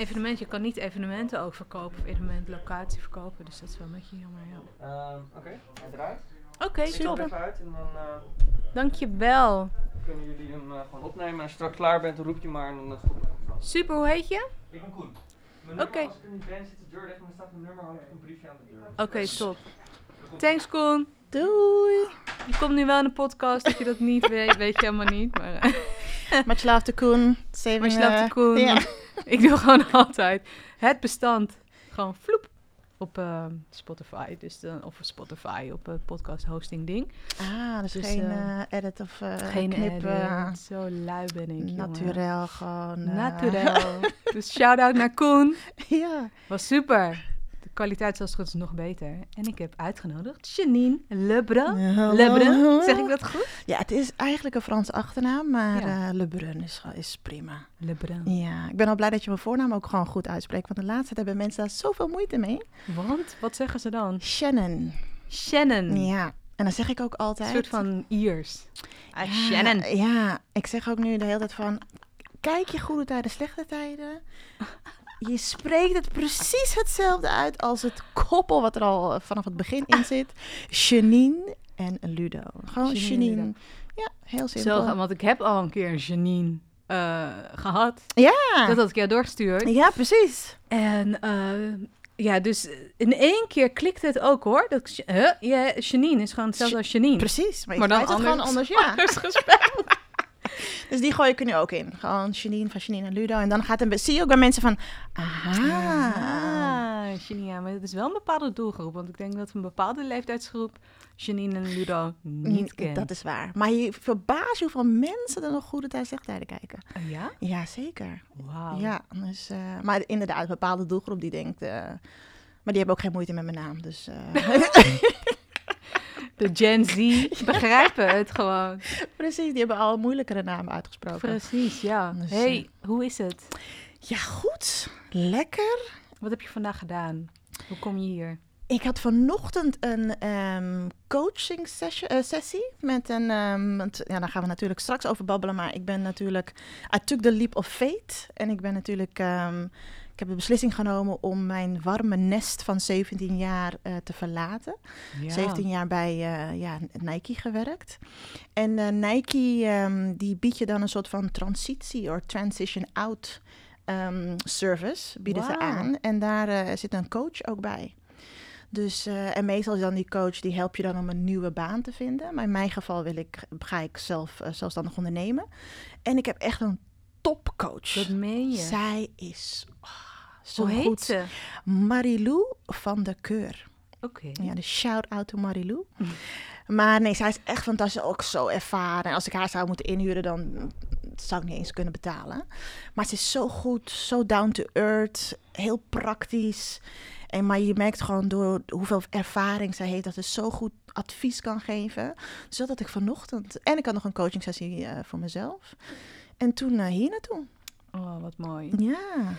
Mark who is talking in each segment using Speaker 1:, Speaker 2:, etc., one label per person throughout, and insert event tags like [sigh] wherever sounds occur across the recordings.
Speaker 1: evenement, je kan niet evenementen ook verkopen of evenementlocatie verkopen. Dus dat is wel een beetje jammer, ja.
Speaker 2: Ehm, Oké, hij draait.
Speaker 1: Oké,
Speaker 2: Ik even uit en dan eh,
Speaker 1: Dankjewel.
Speaker 2: kunnen jullie hem eh, gewoon opnemen. En als je straks klaar bent, dan roep je maar en dan uh, stop ik hem zo.
Speaker 1: Super, hoe heet je?
Speaker 2: Ik ben Koen. Mijn
Speaker 1: Oké.
Speaker 2: nummer, als ik er niet ben, zit de deur dicht, er staat mijn nummer, hang ik een briefje aan de deur.
Speaker 1: Oké, top. Thanks, Koen.
Speaker 3: Doei.
Speaker 1: Je komt nu wel in de podcast, dat je dat niet weet, weet je helemaal niet. Maar, eh,
Speaker 3: Much love to Koen. Saving,
Speaker 1: je slaapt
Speaker 3: eh,
Speaker 1: de Koen. [laughs] Ik doe gewoon altijd het bestand. Gewoon vloep. Op eh, Spotify. Dus dan, of Spotify op een podcast hosting ding.
Speaker 3: Ah, dus,
Speaker 1: Dus,
Speaker 3: geen
Speaker 1: eh,
Speaker 3: eh, edit of eh
Speaker 1: Geen
Speaker 3: knip.
Speaker 1: edit.
Speaker 3: eh,
Speaker 1: Zo lui ben ik,
Speaker 3: naturel gewoon. eh.
Speaker 1: Naturel. [laughs] dus shout-out naar Koen. [laughs]
Speaker 3: ja.
Speaker 1: Was super. Kwaliteit zoals het goed is nog beter. En ik heb uitgenodigd Janine Lebrun. Lebrun, zeg ik dat goed?
Speaker 3: Ja, het is eigenlijk een Franse achternaam, maar
Speaker 1: Ja.
Speaker 3: eh Lebrun is, gewoon- is prima.
Speaker 1: Lebrun.
Speaker 3: Ja, ik ben al blij dat je mijn voornaam ook gewoon goed uitspreekt, want de laatste tijd hebben mensen daar zoveel moeite mee.
Speaker 1: Want, wat zeggen ze dan?
Speaker 3: Shannon.
Speaker 1: Shannon.
Speaker 3: Ja, en dan zeg ik ook
Speaker 1: Een
Speaker 3: altijd...
Speaker 1: soort van Iers. Ah,
Speaker 3: Ja,
Speaker 1: Shannon.
Speaker 3: Ja, ik zeg ook nu de hele tijd van... Kijk je goede tijden, slechte tijden. Je spreekt het precies hetzelfde uit als het koppel wat er al eh, vanaf het begin in zit. [laughs] Janine en Ludo. Gewoon
Speaker 1: Janine.
Speaker 3: Ja, heel simpel.
Speaker 1: Zo, want ik heb al een keer een Janine eh, gehad.
Speaker 3: Ja.
Speaker 1: Dat had ik jou doorgestuurd.
Speaker 3: ja, precies.
Speaker 1: En eh, ja, dus in één keer klikte het ook hoor. Dat, huh? ja, Janine is gewoon hetzelfde als Janine.
Speaker 3: Precies. Maar,
Speaker 1: dan
Speaker 3: dan het gewoon anders, [laughs] ja.
Speaker 1: anders gespeld. [laughs]
Speaker 3: Dus die gooi ik er nu ook in. Gewoon Janine van Janine en Ludo. En dan gaat het... Zie je ook bij mensen van... Aha.
Speaker 1: Ah, Janine, ja, maar het is wel een bepaalde doelgroep. Want ik denk dat een bepaalde leeftijdsgroep Janine en Ludo niet kent.
Speaker 3: Mm, Dat is waar. Maar je verbaast je hoeveel mensen er nog goede tijden, slechte tijden kijken.
Speaker 1: Oh, ja?
Speaker 3: Ja, zeker.
Speaker 1: Wauw.
Speaker 3: Ja, dus, eh, maar inderdaad, een bepaalde doelgroep die denkt... eh, maar die hebben ook geen moeite met mijn naam, dus... [laughs] eh,
Speaker 1: De Gen Z [laughs] begrijpen het gewoon.
Speaker 3: precies, die hebben al moeilijkere namen uitgesproken.
Speaker 1: Precies, ja.
Speaker 3: Dus,
Speaker 1: hey, hoe is het?
Speaker 3: Ja, goed. Lekker.
Speaker 1: Wat heb je vandaag gedaan? Hoe kom je hier?
Speaker 3: Ik had vanochtend een ehm, coaching sessie, eh, sessie met een... ehm, want, ja, daar gaan we natuurlijk straks over babbelen, maar ik ben natuurlijk... I took the leap of faith. En ik ben natuurlijk... ehm, heb de beslissing genomen om mijn warme nest van 17 jaar eh, te verlaten.
Speaker 1: Ja.
Speaker 3: 17 jaar bij eh, ja, Nike gewerkt. En eh, Nike ehm, die biedt je dan een soort van transitie of transition out ehm, service bieden ze aan. En daar zit een coach ook bij. Dus, en meestal is dan die coach die helpt je dan om een nieuwe baan te vinden. Maar in mijn geval wil ik, ga ik zelf eh, zelfstandig ondernemen. En ik heb echt een topcoach.
Speaker 1: Dat meen je.
Speaker 3: Zij is zo
Speaker 1: Hoe heet
Speaker 3: goed.
Speaker 1: ze?
Speaker 3: Marilou van de Keur.
Speaker 1: Oké.
Speaker 3: Ja, dus shout-out to Marilou. Maar nee, zij is echt fantastisch. Ook zo ervaren. En als ik haar zou moeten inhuren, dan zou ik niet eens kunnen betalen. Maar ze is zo goed, zo down to earth, heel praktisch. En, maar je merkt gewoon door hoeveel ervaring zij heeft, dat ze zo goed advies kan geven. Dus dat had ik vanochtend. En ik had nog een coaching sessie eh, voor mezelf. En toen eh, hier naartoe.
Speaker 1: Oh, wat mooi.
Speaker 3: Ja.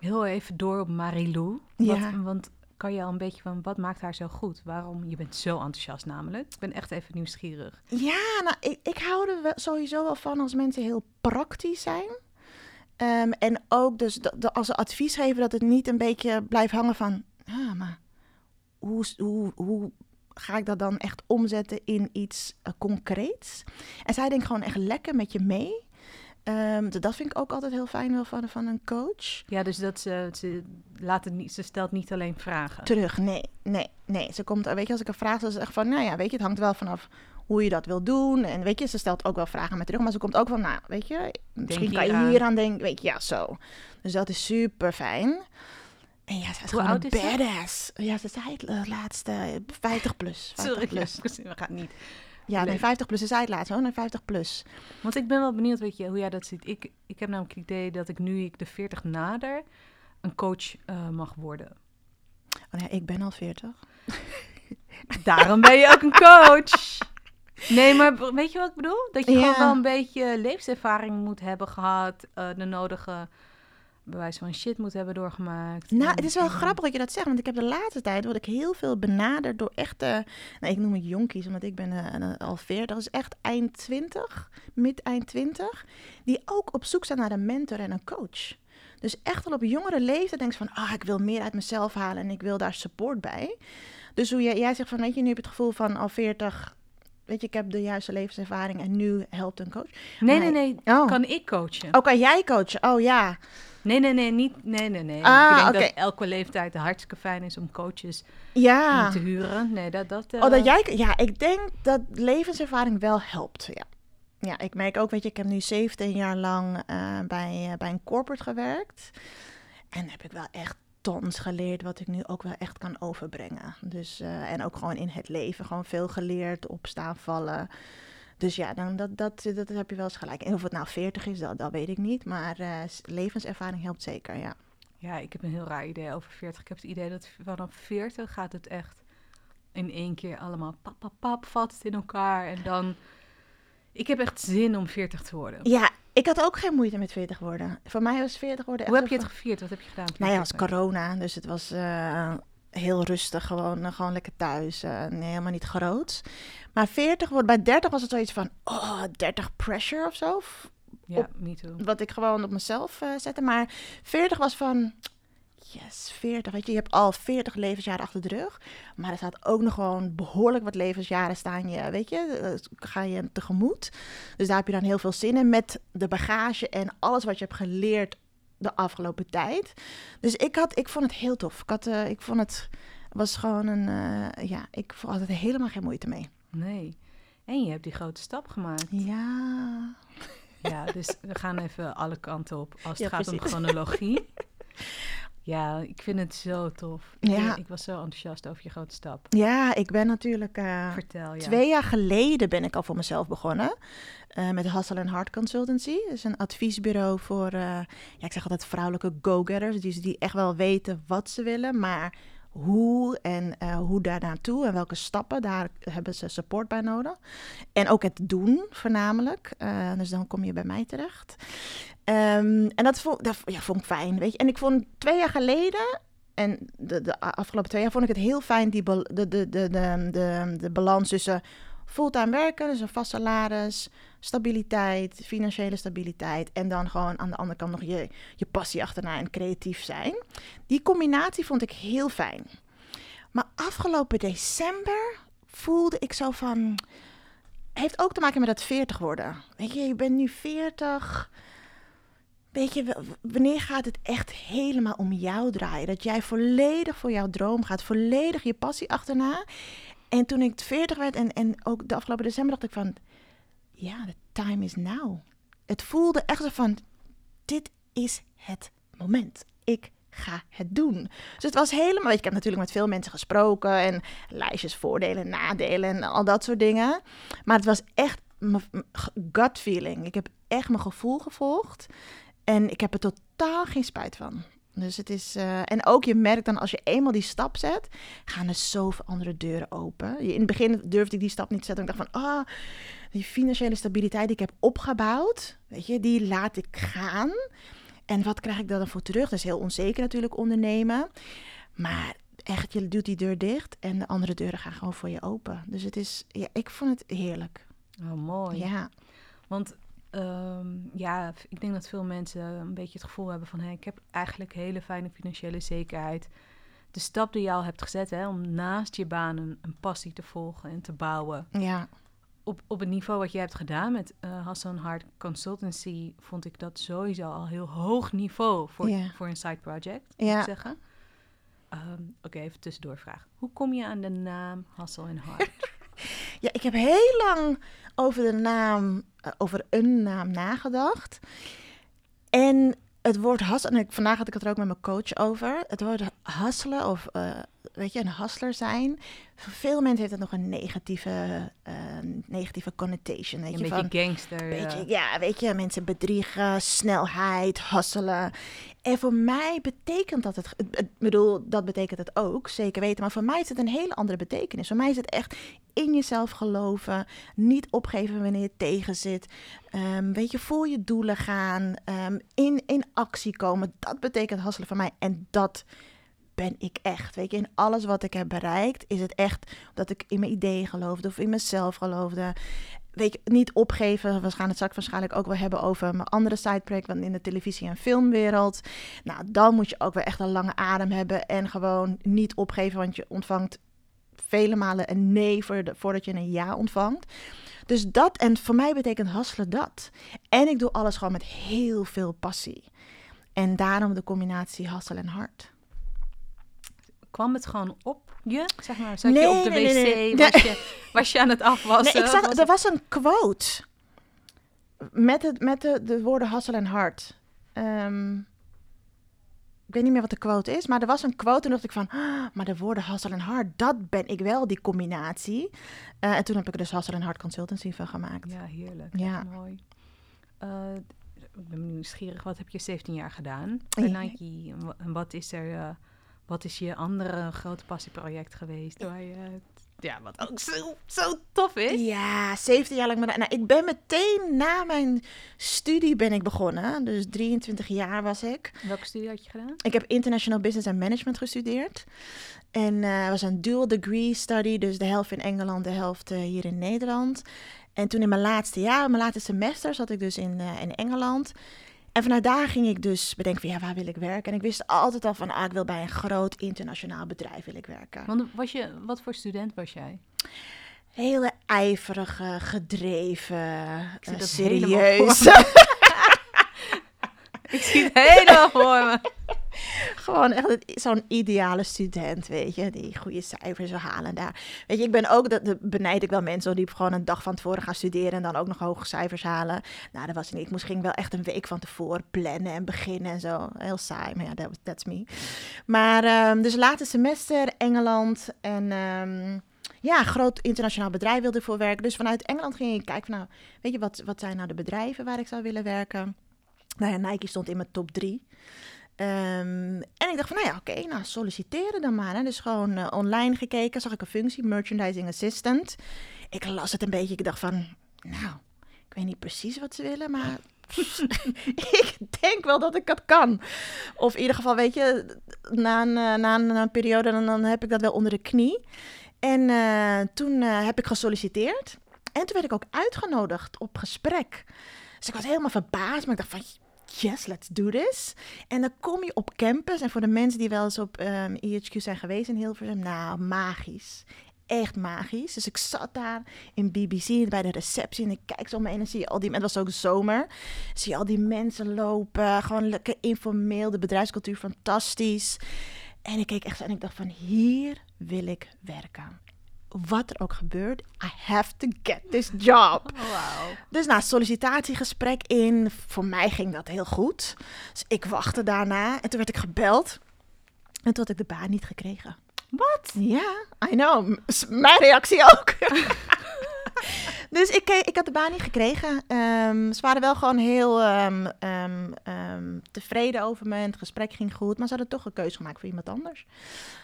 Speaker 1: Heel even door op Marilou. Wat,
Speaker 3: Ja.
Speaker 1: Want kan je al een beetje van, wat maakt haar zo goed? Waarom? Je bent zo enthousiast namelijk. Ik ben echt even nieuwsgierig.
Speaker 3: Ja, nou, ik, ik hou er wel, sowieso wel van als mensen heel praktisch zijn. Ehm, en ook dus als ze advies geven, dat het niet een beetje blijft hangen van... Ah, maar hoe, hoe, hoe ga ik dat dan echt omzetten in iets eh, concreets? En zij denkt gewoon echt lekker met je mee. Ehm, dat vind ik ook altijd heel fijn wel van, van een coach.
Speaker 1: Ja, dus dat ze, ze, laat het niet, ze stelt niet alleen vragen.
Speaker 3: Terug, nee, nee, nee. Ze komt, weet je, als ik een vraag stel, ze zegt van, nou ja, weet je, het hangt wel vanaf hoe je dat wil doen. En weet je, ze stelt ook wel vragen met terug, maar ze komt ook van, nou, weet je, misschien kan je hier aan denken, weet je, ja, zo. Dus dat is super fijn. En ja, ze is
Speaker 1: Hoe
Speaker 3: gewoon
Speaker 1: oud
Speaker 3: een
Speaker 1: is ze?
Speaker 3: badass. Ja, ze zei het eh, laatste, 50 plus. 50
Speaker 1: Sorry,
Speaker 3: plus. [laughs]
Speaker 1: we gaan niet.
Speaker 3: Ja, nee,
Speaker 1: Leuk.
Speaker 3: 50 plus. Het laatst, hoor, nee, 50 plus.
Speaker 1: Want ik ben wel benieuwd weet je, hoe jij dat ziet. Ik, ik heb namelijk het idee dat ik nu ik de 40 nader een coach eh, mag worden.
Speaker 3: Oh, nee, ik ben al 40. [laughs]
Speaker 1: Daarom ben je ook een coach. Nee, maar weet je wat ik bedoel? Dat je
Speaker 3: Ja.
Speaker 1: gewoon wel een beetje levenservaring moet hebben gehad. eh, de nodige bewijs van shit moet hebben doorgemaakt.
Speaker 3: Nou, het is wel grappig dat je dat zegt, want ik heb de laatste tijd word ik heel veel benaderd door echte, nou, ik noem het jonkies, omdat ik ben eh, al 40, dus echt eind 20, mid eind 20, die ook op zoek zijn naar een mentor en een coach. Dus echt al op jongere leeftijd denk je van, ah, ik wil meer uit mezelf halen en ik wil daar support bij. Dus hoe jij, jij zegt van, weet je, nu heb je het gevoel van al 40, weet je, ik heb de juiste levenservaring en nu helpt een coach.
Speaker 1: Nee,
Speaker 3: Maar-
Speaker 1: nee, nee.
Speaker 3: Oh,
Speaker 1: Kan ik coachen?
Speaker 3: oh kan jij coachen? Oh ja.
Speaker 1: Nee, nee, nee, niet. Nee, nee, nee.
Speaker 3: Ah,
Speaker 1: ik denk dat elke leeftijd hartstikke fijn is om coaches
Speaker 3: Ja.
Speaker 1: te huren. Nee, dat. dat eh,
Speaker 3: Oh, dat jij, ja, ik denk dat levenservaring wel helpt. Ja. ja, ik merk ook, weet je, ik heb nu 17 jaar lang eh, bij, eh, bij een corporate gewerkt. En heb ik wel echt tons geleerd wat ik nu ook wel echt kan overbrengen. Dus, eh, en ook gewoon in het leven, gewoon veel geleerd, opstaan, vallen. Dus ja, dan, dat, dat, dat heb je wel eens gelijk. En of het nou 40 is, dat, dat weet ik niet. Maar eh, levenservaring helpt zeker, ja.
Speaker 1: Ja, ik heb een heel raar idee over 40. Ik heb het idee dat vanaf 40 gaat het echt in één keer allemaal pap, pap, pap, valt het in elkaar. En dan... Ik heb echt zin om 40 te worden.
Speaker 3: Ja, ik had ook geen moeite met 40 worden. Voor mij was 40 worden echt
Speaker 1: Hoe heb je het gevierd? Wat heb je gedaan?
Speaker 3: Nou ja, het was
Speaker 1: 40?
Speaker 3: corona, dus het was eh, heel rustig, gewoon, eh, gewoon lekker thuis. eh, nee, helemaal niet groot. Maar 40 wordt, bij 30 was het zoiets van, oh, 30 pressure of zo.
Speaker 1: Ja, me too.
Speaker 3: Wat ik gewoon op mezelf eh, zette. Maar 40 was van, yes, 40. Weet je, je hebt al 40 levensjaren achter de rug. Maar er staat ook nog gewoon behoorlijk wat levensjaren staan je, weet je, ga je tegemoet. Dus daar heb je dan heel veel zin in met de bagage en alles wat je hebt geleerd de afgelopen tijd. Dus ik, had, ik vond het heel tof. Ik, had, eh, ik vond het was gewoon een, eh, ja, ik had er helemaal geen moeite mee.
Speaker 1: Nee. En je hebt die grote stap gemaakt.
Speaker 3: Ja.
Speaker 1: Ja, dus we gaan even alle kanten op als het
Speaker 3: Ja,
Speaker 1: gaat om chronologie. [laughs] Ja, ik vind het zo tof. Ik,
Speaker 3: Ja.
Speaker 1: ik was zo enthousiast over je grote stap.
Speaker 3: Ja, ik ben natuurlijk. eh,
Speaker 1: Vertel, ja.
Speaker 3: Twee jaar geleden ben ik al voor mezelf begonnen. eh, met Hustle and Heart Consultancy. Dat is een adviesbureau voor, eh, ja, ik zeg altijd vrouwelijke go-getters. Die, die echt wel weten wat ze willen, maar hoe en hoe daar naartoe en welke stappen, daar hebben ze support bij nodig. En ook het doen voornamelijk. Dus dan kom je bij mij terecht. Ehm, en dat vond, ja, vond ik fijn, weet je. En ik vond twee jaar geleden en de, de afgelopen twee jaar vond ik het heel fijn, die de, de, de, de, de, de balans tussen fulltime werken, dus een vast salaris, stabiliteit, financiële stabiliteit en dan gewoon aan de andere kant nog je, je passie achterna en creatief zijn. Die combinatie vond ik heel fijn. Maar afgelopen december voelde ik zo van, heeft ook te maken met dat 40 worden. Weet je, je bent nu 40. Weet je, wanneer gaat het echt helemaal om jou draaien? Dat jij volledig voor jouw droom gaat, volledig je passie achterna. En toen ik 40 werd en, en ook de afgelopen december dacht ik van, ja, the time is now. Het voelde echt zo van, dit is het moment. Ik ga het doen. Dus het was helemaal, weet je, ik heb natuurlijk met veel mensen gesproken en lijstjes voordelen, nadelen en al dat soort dingen. Maar het was echt mijn gut feeling. Ik heb echt mijn gevoel gevolgd. En ik heb er totaal geen spijt van. Dus het is. eh, en ook je merkt dan als je eenmaal die stap zet, gaan er zoveel andere deuren open. Je- In het begin durfde ik die stap niet te zetten. Ik dacht van, ah, die financiële stabiliteit die ik heb opgebouwd, weet je, die laat ik gaan. En wat krijg ik daar dan voor terug? Dat is heel onzeker natuurlijk ondernemen. Maar echt, je doet die deur dicht en de andere deuren gaan gewoon voor je open. Dus het is, ja, ik vond het heerlijk.
Speaker 1: Oh, mooi.
Speaker 3: Ja,
Speaker 1: Want ehm, ja, ik denk dat veel mensen een beetje het gevoel hebben van... Hey, ik heb eigenlijk hele fijne financiële zekerheid. De stap die je al hebt gezet hè, om naast je baan een, een passie te volgen en te bouwen...
Speaker 3: ja,
Speaker 1: op, op het niveau wat je hebt gedaan met eh Hassan Hart Consultancy... vond ik dat sowieso al heel hoog niveau voor,
Speaker 3: Ja.
Speaker 1: voor een side project, moet
Speaker 3: Ja.
Speaker 1: ik zeggen. Ehm, Oké, even tussendoor vraag. Hoe kom je aan de naam Hassel en Hart? [laughs]
Speaker 3: Ja, ik heb heel lang over de naam, eh, over een naam nagedacht. En het woord hustlen, en ik, vandaag had ik het er ook met mijn coach over. Het woord hustelen of, eh, weet je, een hustler zijn. Voor veel mensen heeft het nog een negatieve, eh, negatieve connotation. Weet
Speaker 1: een
Speaker 3: je,
Speaker 1: beetje
Speaker 3: van,
Speaker 1: gangster.
Speaker 3: Weet
Speaker 1: ja.
Speaker 3: ja, weet je, mensen bedriegen, snelheid, hasselen. En voor mij betekent dat het, ik bedoel, dat betekent het ook, zeker weten. Maar voor mij is het een hele andere betekenis. Voor mij is het echt in jezelf geloven, niet opgeven wanneer je tegen zit. Ehm, weet je, voor je doelen gaan, ehm, in, in actie komen. Dat betekent hasselen voor mij. En dat ben ik echt. Weet je, in alles wat ik heb bereikt, is het echt dat ik in mijn ideeën geloofde of in mezelf geloofde. weet je, niet opgeven. We gaan het straks waarschijnlijk ook wel hebben over mijn andere sideproject, want in de televisie- en filmwereld. Nou, dan moet je ook weer echt een lange adem hebben en gewoon niet opgeven, want je ontvangt vele malen een nee voordat je een ja ontvangt. Dus dat, en voor mij betekent hasselen dat. En ik doe alles gewoon met heel veel passie. En daarom de combinatie hassel en hart.
Speaker 1: Kwam het gewoon op je? Zeg maar, zat
Speaker 3: Nee,
Speaker 1: je op de
Speaker 3: nee,
Speaker 1: wc?
Speaker 3: nee.
Speaker 1: Was, je, was je aan het afwassen?
Speaker 3: Nee, ik zag,
Speaker 1: Was
Speaker 3: er was een quote met, het, met de, de woorden hassel en hart. Ik weet niet meer wat de quote is, maar er was een quote en dacht ik van, "Ah, maar de woorden hassel en hart, dat ben ik wel, die combinatie. Eh, en toen heb ik er dus hassel en hart consultancy van gemaakt.
Speaker 1: Ja, heerlijk.
Speaker 3: Ja.
Speaker 1: Mooi. Eh, ik ben nieuwsgierig. Wat heb je 17 jaar gedaan bij. Nike? En wat is er... eh, wat is je andere grote passieproject geweest? Waar je, ja, wat ook zo, zo tof is.
Speaker 3: Ja, 17 jaar lang. Maar, nou, ik ben meteen na mijn studie ben ik begonnen. Dus 23 jaar was ik.
Speaker 1: Welke studie had je gedaan?
Speaker 3: Ik heb International Business and Management gestudeerd. En eh, was een dual degree study, dus de helft in Engeland, de helft eh, hier in Nederland. En toen in mijn laatste jaar, mijn laatste semester, zat ik dus in, eh, in Engeland. En vanuit daar ging ik dus bedenken van ja, waar wil ik werken? En ik wist altijd al van, ah, ik wil bij een groot internationaal bedrijf wil ik werken.
Speaker 1: Want was je, wat voor student was jij?
Speaker 3: Hele ijverige, gedreven, eh, serieus. [laughs]
Speaker 1: Ik zie het helemaal voor me. [laughs] [laughs]
Speaker 3: Gewoon echt zo'n ideale student, weet je, die goede cijfers wil halen daar. Weet je, ik ben ook, dat, benijd ik wel mensen die gewoon een dag van tevoren gaan studeren en dan ook nog hoge cijfers halen. Nou, dat was niet. Ik moest ging wel echt een week van tevoren plannen en beginnen en zo. Heel saai, maar ja, that, that's me. Maar ehm, dus laatste semester Engeland en ehm, ja, groot internationaal bedrijf wilde voor werken. Dus vanuit Engeland ging ik kijken van, nou, weet je, wat, wat zijn nou de bedrijven waar ik zou willen werken? Nou ja, Nike stond in mijn top drie. Ehm, en ik dacht van, nou ja, oké, nou solliciteren dan maar. Hè. Dus gewoon eh, online gekeken, zag ik een functie, merchandising assistant. Ik las het een beetje, ik dacht van, nou, ik weet niet precies wat ze willen, maar [laughs] ik denk wel dat ik dat kan. Of in ieder geval, weet je, na een, eh, na een, periode, dan, heb ik dat wel onder de knie. En eh, toen heb ik gesolliciteerd. En toen werd ik ook uitgenodigd op gesprek. Dus ik was helemaal verbaasd, maar ik dacht van, yes, let's do this. En dan kom je op campus. En voor de mensen die wel eens op ehm EHQ zijn geweest in Hilversum, nou, magisch. Echt magisch. Dus ik zat daar in BBC bij de receptie en ik kijk zo om me heen en zie je al die... Het was ook zomer. Zie al die mensen lopen. Gewoon lekker informeel. De bedrijfscultuur fantastisch. En ik keek echt en ik dacht van hier wil ik werken. Wat er ook gebeurt, I have to get this job.
Speaker 1: Oh.
Speaker 3: Dus na sollicitatiegesprek in, voor mij ging dat heel goed. Dus ik wachtte daarna en toen werd ik gebeld. En toen had ik de baan niet gekregen.
Speaker 1: Wat?
Speaker 3: Ja, I know. Mijn reactie ook. [laughs] [laughs] dus ik, ik had de baan niet gekregen. Ehm, ze waren wel gewoon heel ehm, ehm, tevreden over me. En het gesprek ging goed. Maar ze hadden toch een keuze gemaakt voor iemand anders.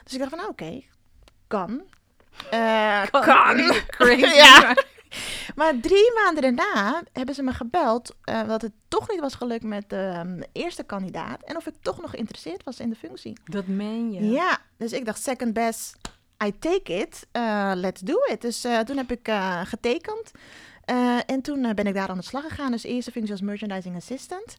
Speaker 3: Dus ik dacht van, nou oké, kan. Eh, kan. [laughs]
Speaker 1: Crazy.
Speaker 3: Ja.
Speaker 1: maar-
Speaker 3: drie maanden daarna hebben ze me gebeld eh, dat het toch niet was gelukt met de ehm, eerste kandidaat. En of ik toch nog geïnteresseerd was in de functie.
Speaker 1: Dat meen je.
Speaker 3: Ja, dus ik dacht second best, I take it, eh, let's do it. Dus toen heb ik getekend. En toen ben ik daar aan de slag gegaan. Dus eerste functie als merchandising assistant.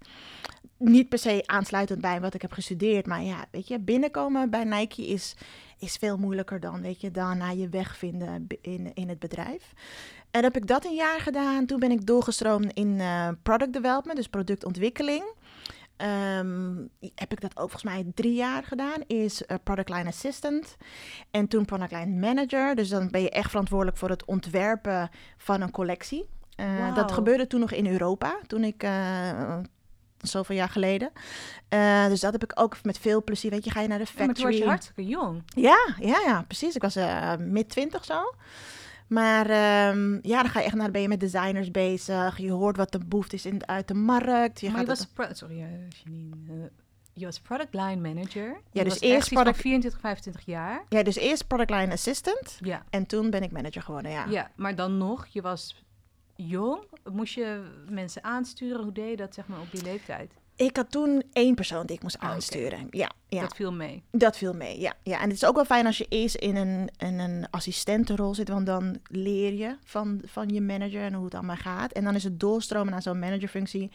Speaker 3: Niet per se aansluitend bij wat ik heb gestudeerd. Maar ja, weet je, binnenkomen bij Nike is, is veel moeilijker dan, weet je, daarna je weg vinden in, in het bedrijf. En heb ik dat een jaar gedaan. Toen ben ik doorgestroomd in eh, product development, dus productontwikkeling. Ehm, heb ik dat ook volgens mij drie jaar gedaan. Is eh, product line assistant. En toen product line manager. Dus dan ben je echt verantwoordelijk voor het ontwerpen van een collectie. Eh. Dat gebeurde toen nog in Europa. Toen ik... zoveel jaar geleden. Eh, dus dat heb ik ook met veel plezier. Weet je, ga je naar de
Speaker 1: Ja, maar toen
Speaker 3: factory.
Speaker 1: was je hartstikke jong.
Speaker 3: Ja, ja, ja, precies. Ik was eh mid twintig zo. Maar ehm, ja, dan ga je echt naar, dan ben je met designers bezig. Je hoort wat de behoefte is in, uit de markt. Je
Speaker 1: maar je
Speaker 3: gaat
Speaker 1: was, pro- sorry, eh, Janine. je was product line manager.
Speaker 3: Ja, dus eerst product-
Speaker 1: 24, 25 jaar.
Speaker 3: Ja, dus eerst product line assistant.
Speaker 1: Ja.
Speaker 3: En toen ben ik manager geworden, ja.
Speaker 1: ja, maar dan nog, je was jong. Moest je mensen aansturen? Hoe deed je dat zeg maar op die leeftijd?
Speaker 3: Ik had toen één persoon die ik moest
Speaker 1: Ah,
Speaker 3: aansturen. Ja, ja.
Speaker 1: Dat viel mee.
Speaker 3: Dat viel mee, ja. ja. En het is ook wel fijn als je eerst in een, in een assistentenrol zit, want dan leer je van, van je manager en hoe het allemaal gaat. En dan is het doorstromen naar zo'n managerfunctie,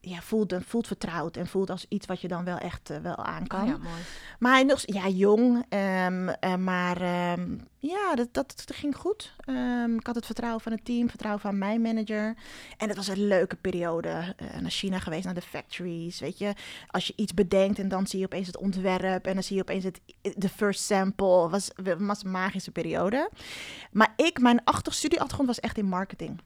Speaker 3: ja, voelt, voelt vertrouwd en voelt als iets wat je dan wel echt eh, wel aan kan.
Speaker 1: Oh ja, mooi.
Speaker 3: Maar hij nog, ja, jong, ehm, eh, maar ehm, ja, dat, dat, dat ging goed. Ehm, ik had het vertrouwen van het team, vertrouwen van mijn manager. En het was een leuke periode. Eh, naar China geweest, naar de factories, weet je. Als je iets bedenkt en dan zie je opeens het ontwerp en dan zie je opeens het, de first sample. Het was, was een magische periode. Maar ik, mijn achter, studieachtergrond was echt in marketing.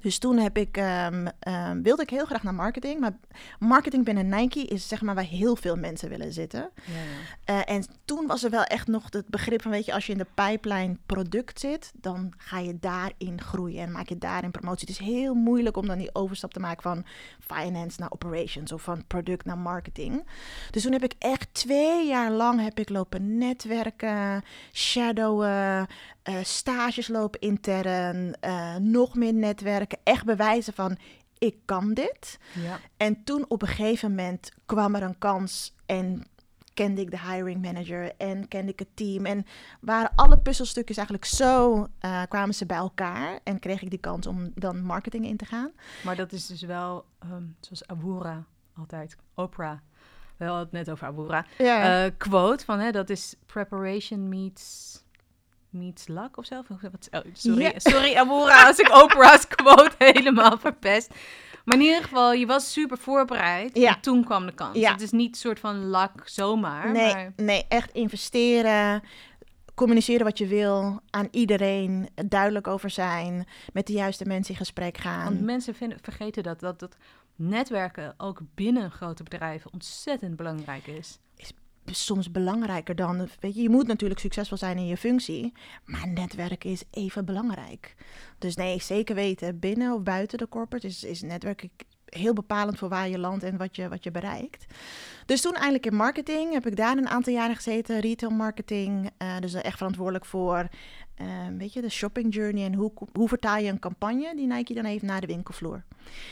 Speaker 3: Dus toen heb ik, ehm, ehm, wilde ik heel graag naar marketing. Maar marketing binnen Nike is zeg maar waar heel veel mensen willen zitten.
Speaker 1: Ja, ja.
Speaker 3: Eh, en toen was er wel echt nog het begrip van, weet je, als je in de pipeline product zit, dan ga je daarin groeien en maak je daarin promotie. Het is heel moeilijk om dan die overstap te maken van finance naar operations of van product naar marketing. Dus toen heb ik echt twee jaar lang heb ik lopen netwerken, shadowen, eh, stages lopen intern, eh, nog meer netwerken, echt bewijzen van, ik kan dit.
Speaker 1: Ja.
Speaker 3: En toen op een gegeven moment kwam er een kans en kende ik de hiring manager en kende ik het team. En waren alle puzzelstukjes eigenlijk zo, eh, kwamen ze bij elkaar en kreeg ik die kans om dan marketing in te gaan.
Speaker 1: Maar dat is dus wel, ehm, zoals Abura altijd, Oprah. We hadden het net over Abura.
Speaker 3: Ja,
Speaker 1: quote van, hè, dat is preparation meets, meets luck of zo. Wat- oh, sorry, sorry Abura als ik Oprah's quote [laughs] helemaal verpest. Maar in ieder geval, je was super voorbereid.
Speaker 3: Ja.
Speaker 1: En toen kwam de kans.
Speaker 3: Ja.
Speaker 1: Het is niet een soort van luck zomaar.
Speaker 3: nee,
Speaker 1: Maar,
Speaker 3: nee, echt investeren. Communiceren wat je wil, aan iedereen duidelijk over zijn, met de juiste mensen in gesprek gaan.
Speaker 1: want mensen vinden, vergeten dat, dat, dat netwerken ook binnen grote bedrijven ontzettend belangrijk is.
Speaker 3: Soms belangrijker dan. Weet je, je moet natuurlijk succesvol zijn in je functie, maar netwerken is even belangrijk. Dus nee, zeker weten, binnen of buiten de corporate is, is netwerken heel bepalend voor waar je landt en wat je, wat je bereikt. Dus toen eindelijk in marketing heb ik daar een aantal jaren gezeten, retail marketing. eh, dus echt verantwoordelijk voor, eh, weet je, de shopping journey en hoe, hoe vertaal je een campagne die Nike dan heeft naar de winkelvloer.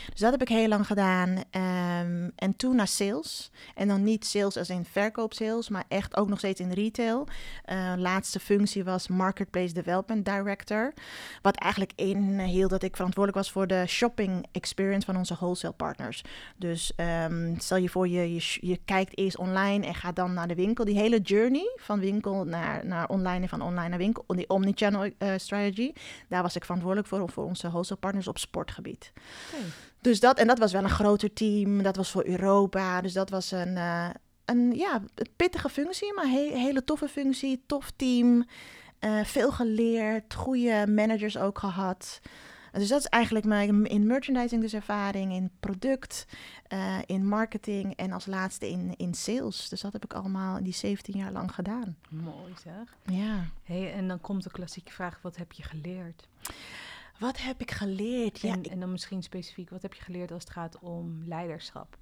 Speaker 3: Dus dat heb ik heel lang gedaan. Ehm, en toen naar sales. En dan niet sales als in verkoopsales, maar echt ook nog steeds in retail. Eh, laatste functie was Marketplace Development Director. Wat eigenlijk inhield dat ik verantwoordelijk was voor de shopping experience van onze wholesale partners. Dus ehm, stel je voor, je, je, je kijkt eerst online en gaat dan naar de winkel. Die hele journey van winkel naar, naar online en van online naar winkel. Die omnichannel eh strategy. Daar was ik verantwoordelijk voor, voor onze wholesale partners op sportgebied. Dus dat, en dat was wel een groter team. Dat was voor Europa. Dus dat was een, eh, een ja, een pittige functie, maar he- hele toffe functie. Tof team. eh, veel geleerd. Goede managers ook gehad. Dus dat is eigenlijk mijn in merchandising dus ervaring, in product, eh, in marketing en als laatste in, in sales. Dus dat heb ik allemaal in die 17 jaar lang gedaan.
Speaker 1: Mooi zeg.
Speaker 3: Ja.
Speaker 1: Hey, en dan komt de klassieke vraag, wat heb je geleerd?
Speaker 3: Wat heb ik geleerd? Ja,
Speaker 1: en dan misschien specifiek, wat heb je geleerd als het gaat om leiderschap?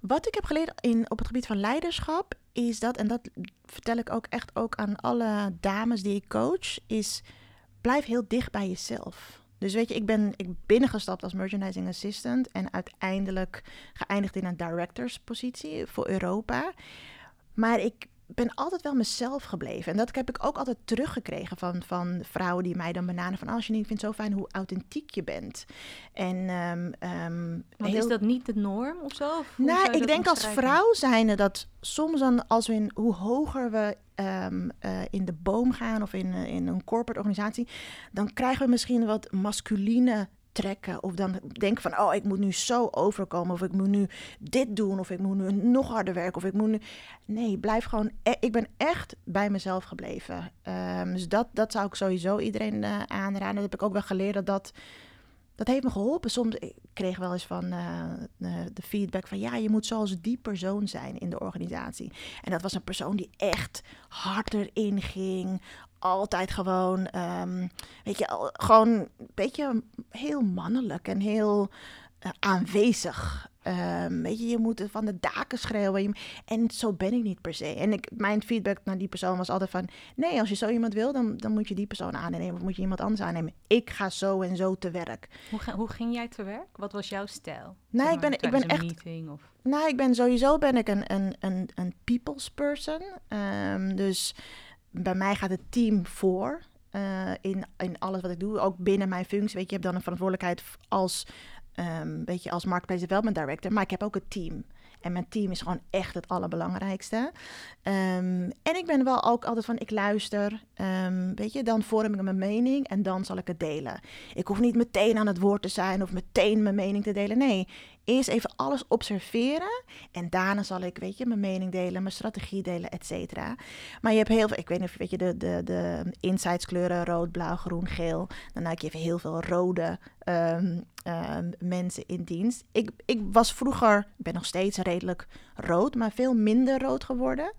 Speaker 3: Wat ik heb geleerd in, op het gebied van leiderschap is dat, en dat vertel ik ook echt ook aan alle dames die ik coach, is blijf heel dicht bij jezelf. Dus weet je, ik ben ik binnengestapt als merchandising assistant en uiteindelijk geëindigd in een directorspositie voor Europa. Maar ik ben altijd wel mezelf gebleven. En dat heb ik ook altijd teruggekregen van, van vrouwen die mij dan benaderen van... Oh, Janine, ik vind het zo fijn hoe authentiek je bent. En
Speaker 1: Want
Speaker 3: heel-
Speaker 1: is dat niet de norm of zo? Of
Speaker 3: nou, ik denk als vrouw zijnde dat soms dan als we in hoe hoger we ehm, eh, in de boom gaan of in, eh, in een corporate organisatie, dan krijgen we misschien wat masculine trekken of dan denken van oh ik moet nu zo overkomen of ik moet nu dit doen of ik moet nu nog harder werken of ik moet nu nee blijf gewoon e- ik ben echt bij mezelf gebleven Ehm, dus dat dat zou ik sowieso iedereen eh, aanraden dat heb ik ook wel geleerd dat dat dat heeft me geholpen. Soms ik kreeg wel eens van eh, de, de feedback van ja, je moet zoals die persoon zijn in de organisatie. En dat was een persoon die echt hard erin ging. Altijd gewoon, ehm, weet je, al- gewoon een beetje heel mannelijk en heel eh, aanwezig. Ehm, weet je, je moet van de daken schreeuwen. Je- En zo ben ik niet per se. En ik, mijn feedback naar die persoon was altijd van... nee, als je zo iemand wil, dan, dan moet je die persoon aannemen... of moet je iemand anders aannemen. Ik ga zo en zo te werk.
Speaker 1: Hoe, ga- hoe ging jij te werk? Wat was jouw stijl?
Speaker 3: Nee,
Speaker 1: Zeg
Speaker 3: ik ben- ik ben echt-
Speaker 1: meeting of...
Speaker 3: Nou, ik ben sowieso ben ik een, een, een, een people's person. Ehm, dus bij mij gaat het team voor eh, in, in alles wat ik doe. Ook binnen mijn functie. Weet je, je hebt dan een verantwoordelijkheid als, ehm weet je, als Marketplace Development Director. Maar ik heb ook een team. En mijn team is gewoon echt het allerbelangrijkste. Ehm, en ik ben wel ook altijd van, ik luister. Ehm, weet je, dan vorm ik mijn mening en dan zal ik het delen. Ik hoef niet meteen aan het woord te zijn of meteen mijn mening te delen. Nee, eerst even alles observeren. En daarna zal ik, weet je, mijn mening delen, mijn strategie delen, et cetera. Maar je hebt heel veel, ik weet niet of weet je, de, de, de insights kleuren, rood, blauw, groen, geel. Dan heb je even heel veel rode ehm, ehm, mensen in dienst. Ik, ik was vroeger, ik ben nog steeds redelijk rood, maar veel minder rood geworden.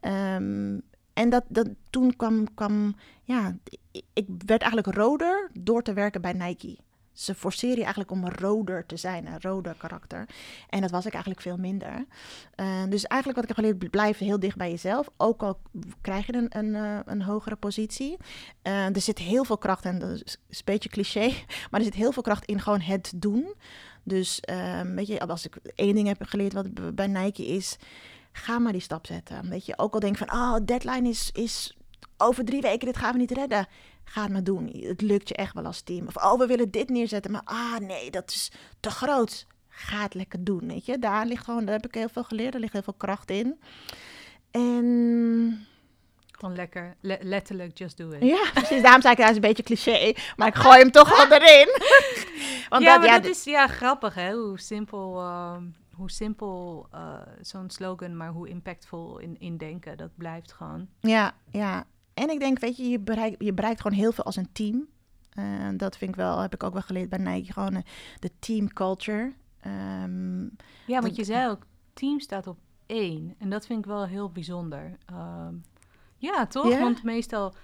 Speaker 3: Ehm, en dat, dat, toen kwam, kwam, ja, ik werd eigenlijk roder door te werken bij Nike. Ze forceren je eigenlijk om roder te zijn, een rode karakter. En dat was ik eigenlijk veel minder. Eh, dus eigenlijk wat ik heb geleerd, blijf heel dicht bij jezelf. Ook al krijg je een, een, eh, een hogere positie. Eh, er zit heel veel kracht, en dat is een beetje cliché, [laughs] maar er zit heel veel kracht in gewoon het doen. Dus ehm, weet je, als ik één ding heb geleerd wat bij Nike is, ga maar die stap zetten. Weet je, ook al denk van, oh, deadline is, is over drie weken, dit gaan we niet redden. Ga het maar doen. Het lukt je echt wel als team. Of, oh, we willen dit neerzetten, maar ah, nee, dat is te groot. Ga het lekker doen, weet je. Daar ligt gewoon, daar heb ik heel veel geleerd. Er ligt heel veel kracht in. En
Speaker 1: Gewoon lekker, le- letterlijk just do it.
Speaker 3: ja, precies. Daarom zei ik, hij is een beetje cliché. Maar ik gooi hem toch wel erin. [laughs] Want
Speaker 1: ja,
Speaker 3: dat,
Speaker 1: maar
Speaker 3: ja,
Speaker 1: dat is ja, grappig, hè? Hoe simpel, ehm, hoe simpel eh, zo'n slogan, maar hoe impactvol in, in denken. Dat blijft gewoon.
Speaker 3: Ja, ja. En ik denk, weet je, je bereikt, je bereikt gewoon heel veel als een team. Eh, dat vind ik wel, heb ik ook wel geleerd bij Nike. Gewoon eh, de team culture. Ehm,
Speaker 1: Ja, want je zei ook, team staat op één. En dat vind ik wel heel bijzonder. Ehm, ja, toch?
Speaker 3: Ja?
Speaker 1: Want meestal,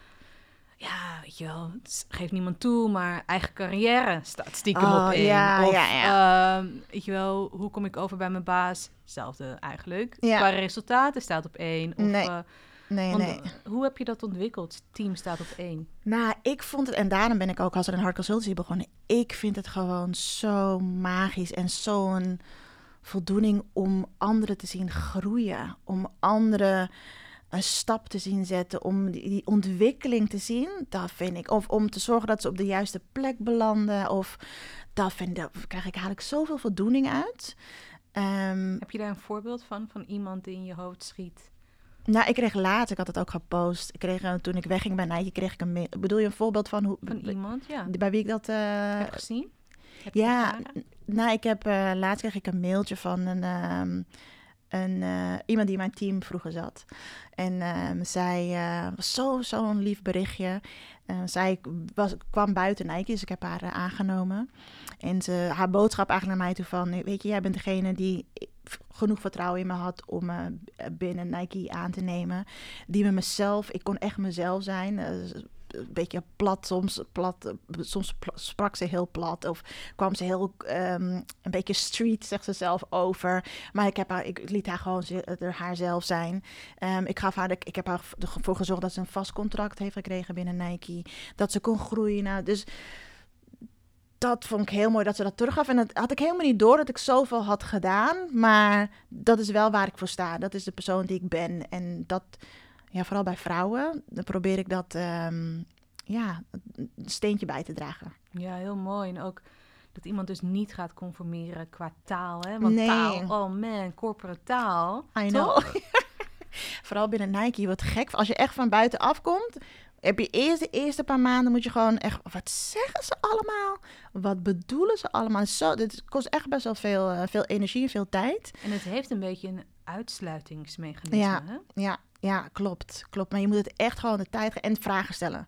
Speaker 1: ja, weet je wel, het geeft niemand toe, maar eigen carrière staat stiekem
Speaker 3: Oh,
Speaker 1: op één.
Speaker 3: ja,
Speaker 1: of,
Speaker 3: ja,
Speaker 1: ehm, weet je wel, hoe kom ik over bij mijn baas? Hetzelfde eigenlijk.
Speaker 3: Ja.
Speaker 1: Qua resultaten staat op één. Of,
Speaker 3: Nee,
Speaker 1: eh,
Speaker 3: nee,
Speaker 1: want,
Speaker 3: nee.
Speaker 1: Hoe heb je dat ontwikkeld? Team staat op één.
Speaker 3: Nou, ik vond het, en daarom ben ik ook als er een hard consultancy begonnen. Ik vind het gewoon zo magisch en zo'n voldoening om anderen te zien groeien. Om anderen een stap te zien zetten, om die, ontwikkeling te zien. Dat vind ik. Of om te zorgen dat ze op de juiste plek belanden. Of dat vind ik, daar krijg ik eigenlijk zoveel voldoening uit. Ehm,
Speaker 1: Heb je daar een voorbeeld van? Van iemand die in je hoofd schiet?
Speaker 3: Nou, ik kreeg later, ik had het ook gepost. Ik kreeg, eh, toen ik wegging bij Nike, kreeg ik een mail. Bedoel je een voorbeeld van hoe,
Speaker 1: Van iemand, ja.
Speaker 3: bij wie ik dat... eh,
Speaker 1: heb gezien? Heb
Speaker 3: Ja, nou, ik heb eh, laatst kreeg ik een mailtje van een, ehm, een eh, iemand die in mijn team vroeger zat. En ehm, zij eh, was zo zo'n lief berichtje. Eh, zij was, kwam buiten Nike, dus ik heb haar eh, aangenomen. En ze, haar boodschap eigenlijk naar mij toe van, weet je, jij bent degene die genoeg vertrouwen in me had om me binnen Nike aan te nemen. Die met mezelf, ik kon echt mezelf zijn. Een beetje plat soms, plat, soms sprak ze heel plat of kwam ze heel ehm, een beetje street, zegt ze zelf, over. Maar ik, heb haar, ik liet haar gewoon ze- er haarzelf zijn. Ehm, ik, gaf haar ik heb haar ervoor gezorgd dat ze een vast contract heeft gekregen binnen Nike. Dat ze kon groeien. Nou, dus dat vond ik heel mooi dat ze dat teruggaf. En dat had ik helemaal niet door dat ik zoveel had gedaan. Maar dat is wel waar ik voor sta. Dat is de persoon die ik ben. En dat, ja, vooral bij vrouwen, dan probeer ik dat, ehm, ja, een steentje bij te dragen.
Speaker 1: Ja, heel mooi. En ook dat iemand dus niet gaat conformeren qua taal. Hè? Want
Speaker 3: Nee.
Speaker 1: taal, oh man, corporate taal.
Speaker 3: I know. [laughs] Vooral binnen Nike, wat gek. Als je echt van buiten afkomt, heb je eerst de eerste paar maanden moet je gewoon echt... Wat zeggen ze allemaal? Wat bedoelen ze allemaal? Zo, dit kost echt best wel veel, eh, veel energie en veel tijd.
Speaker 1: En het heeft een beetje een uitsluitingsmechanisme.
Speaker 3: Ja.
Speaker 1: Hè?
Speaker 3: Ja, ja, klopt. Klopt. Maar je moet het echt gewoon de tijd en vragen stellen.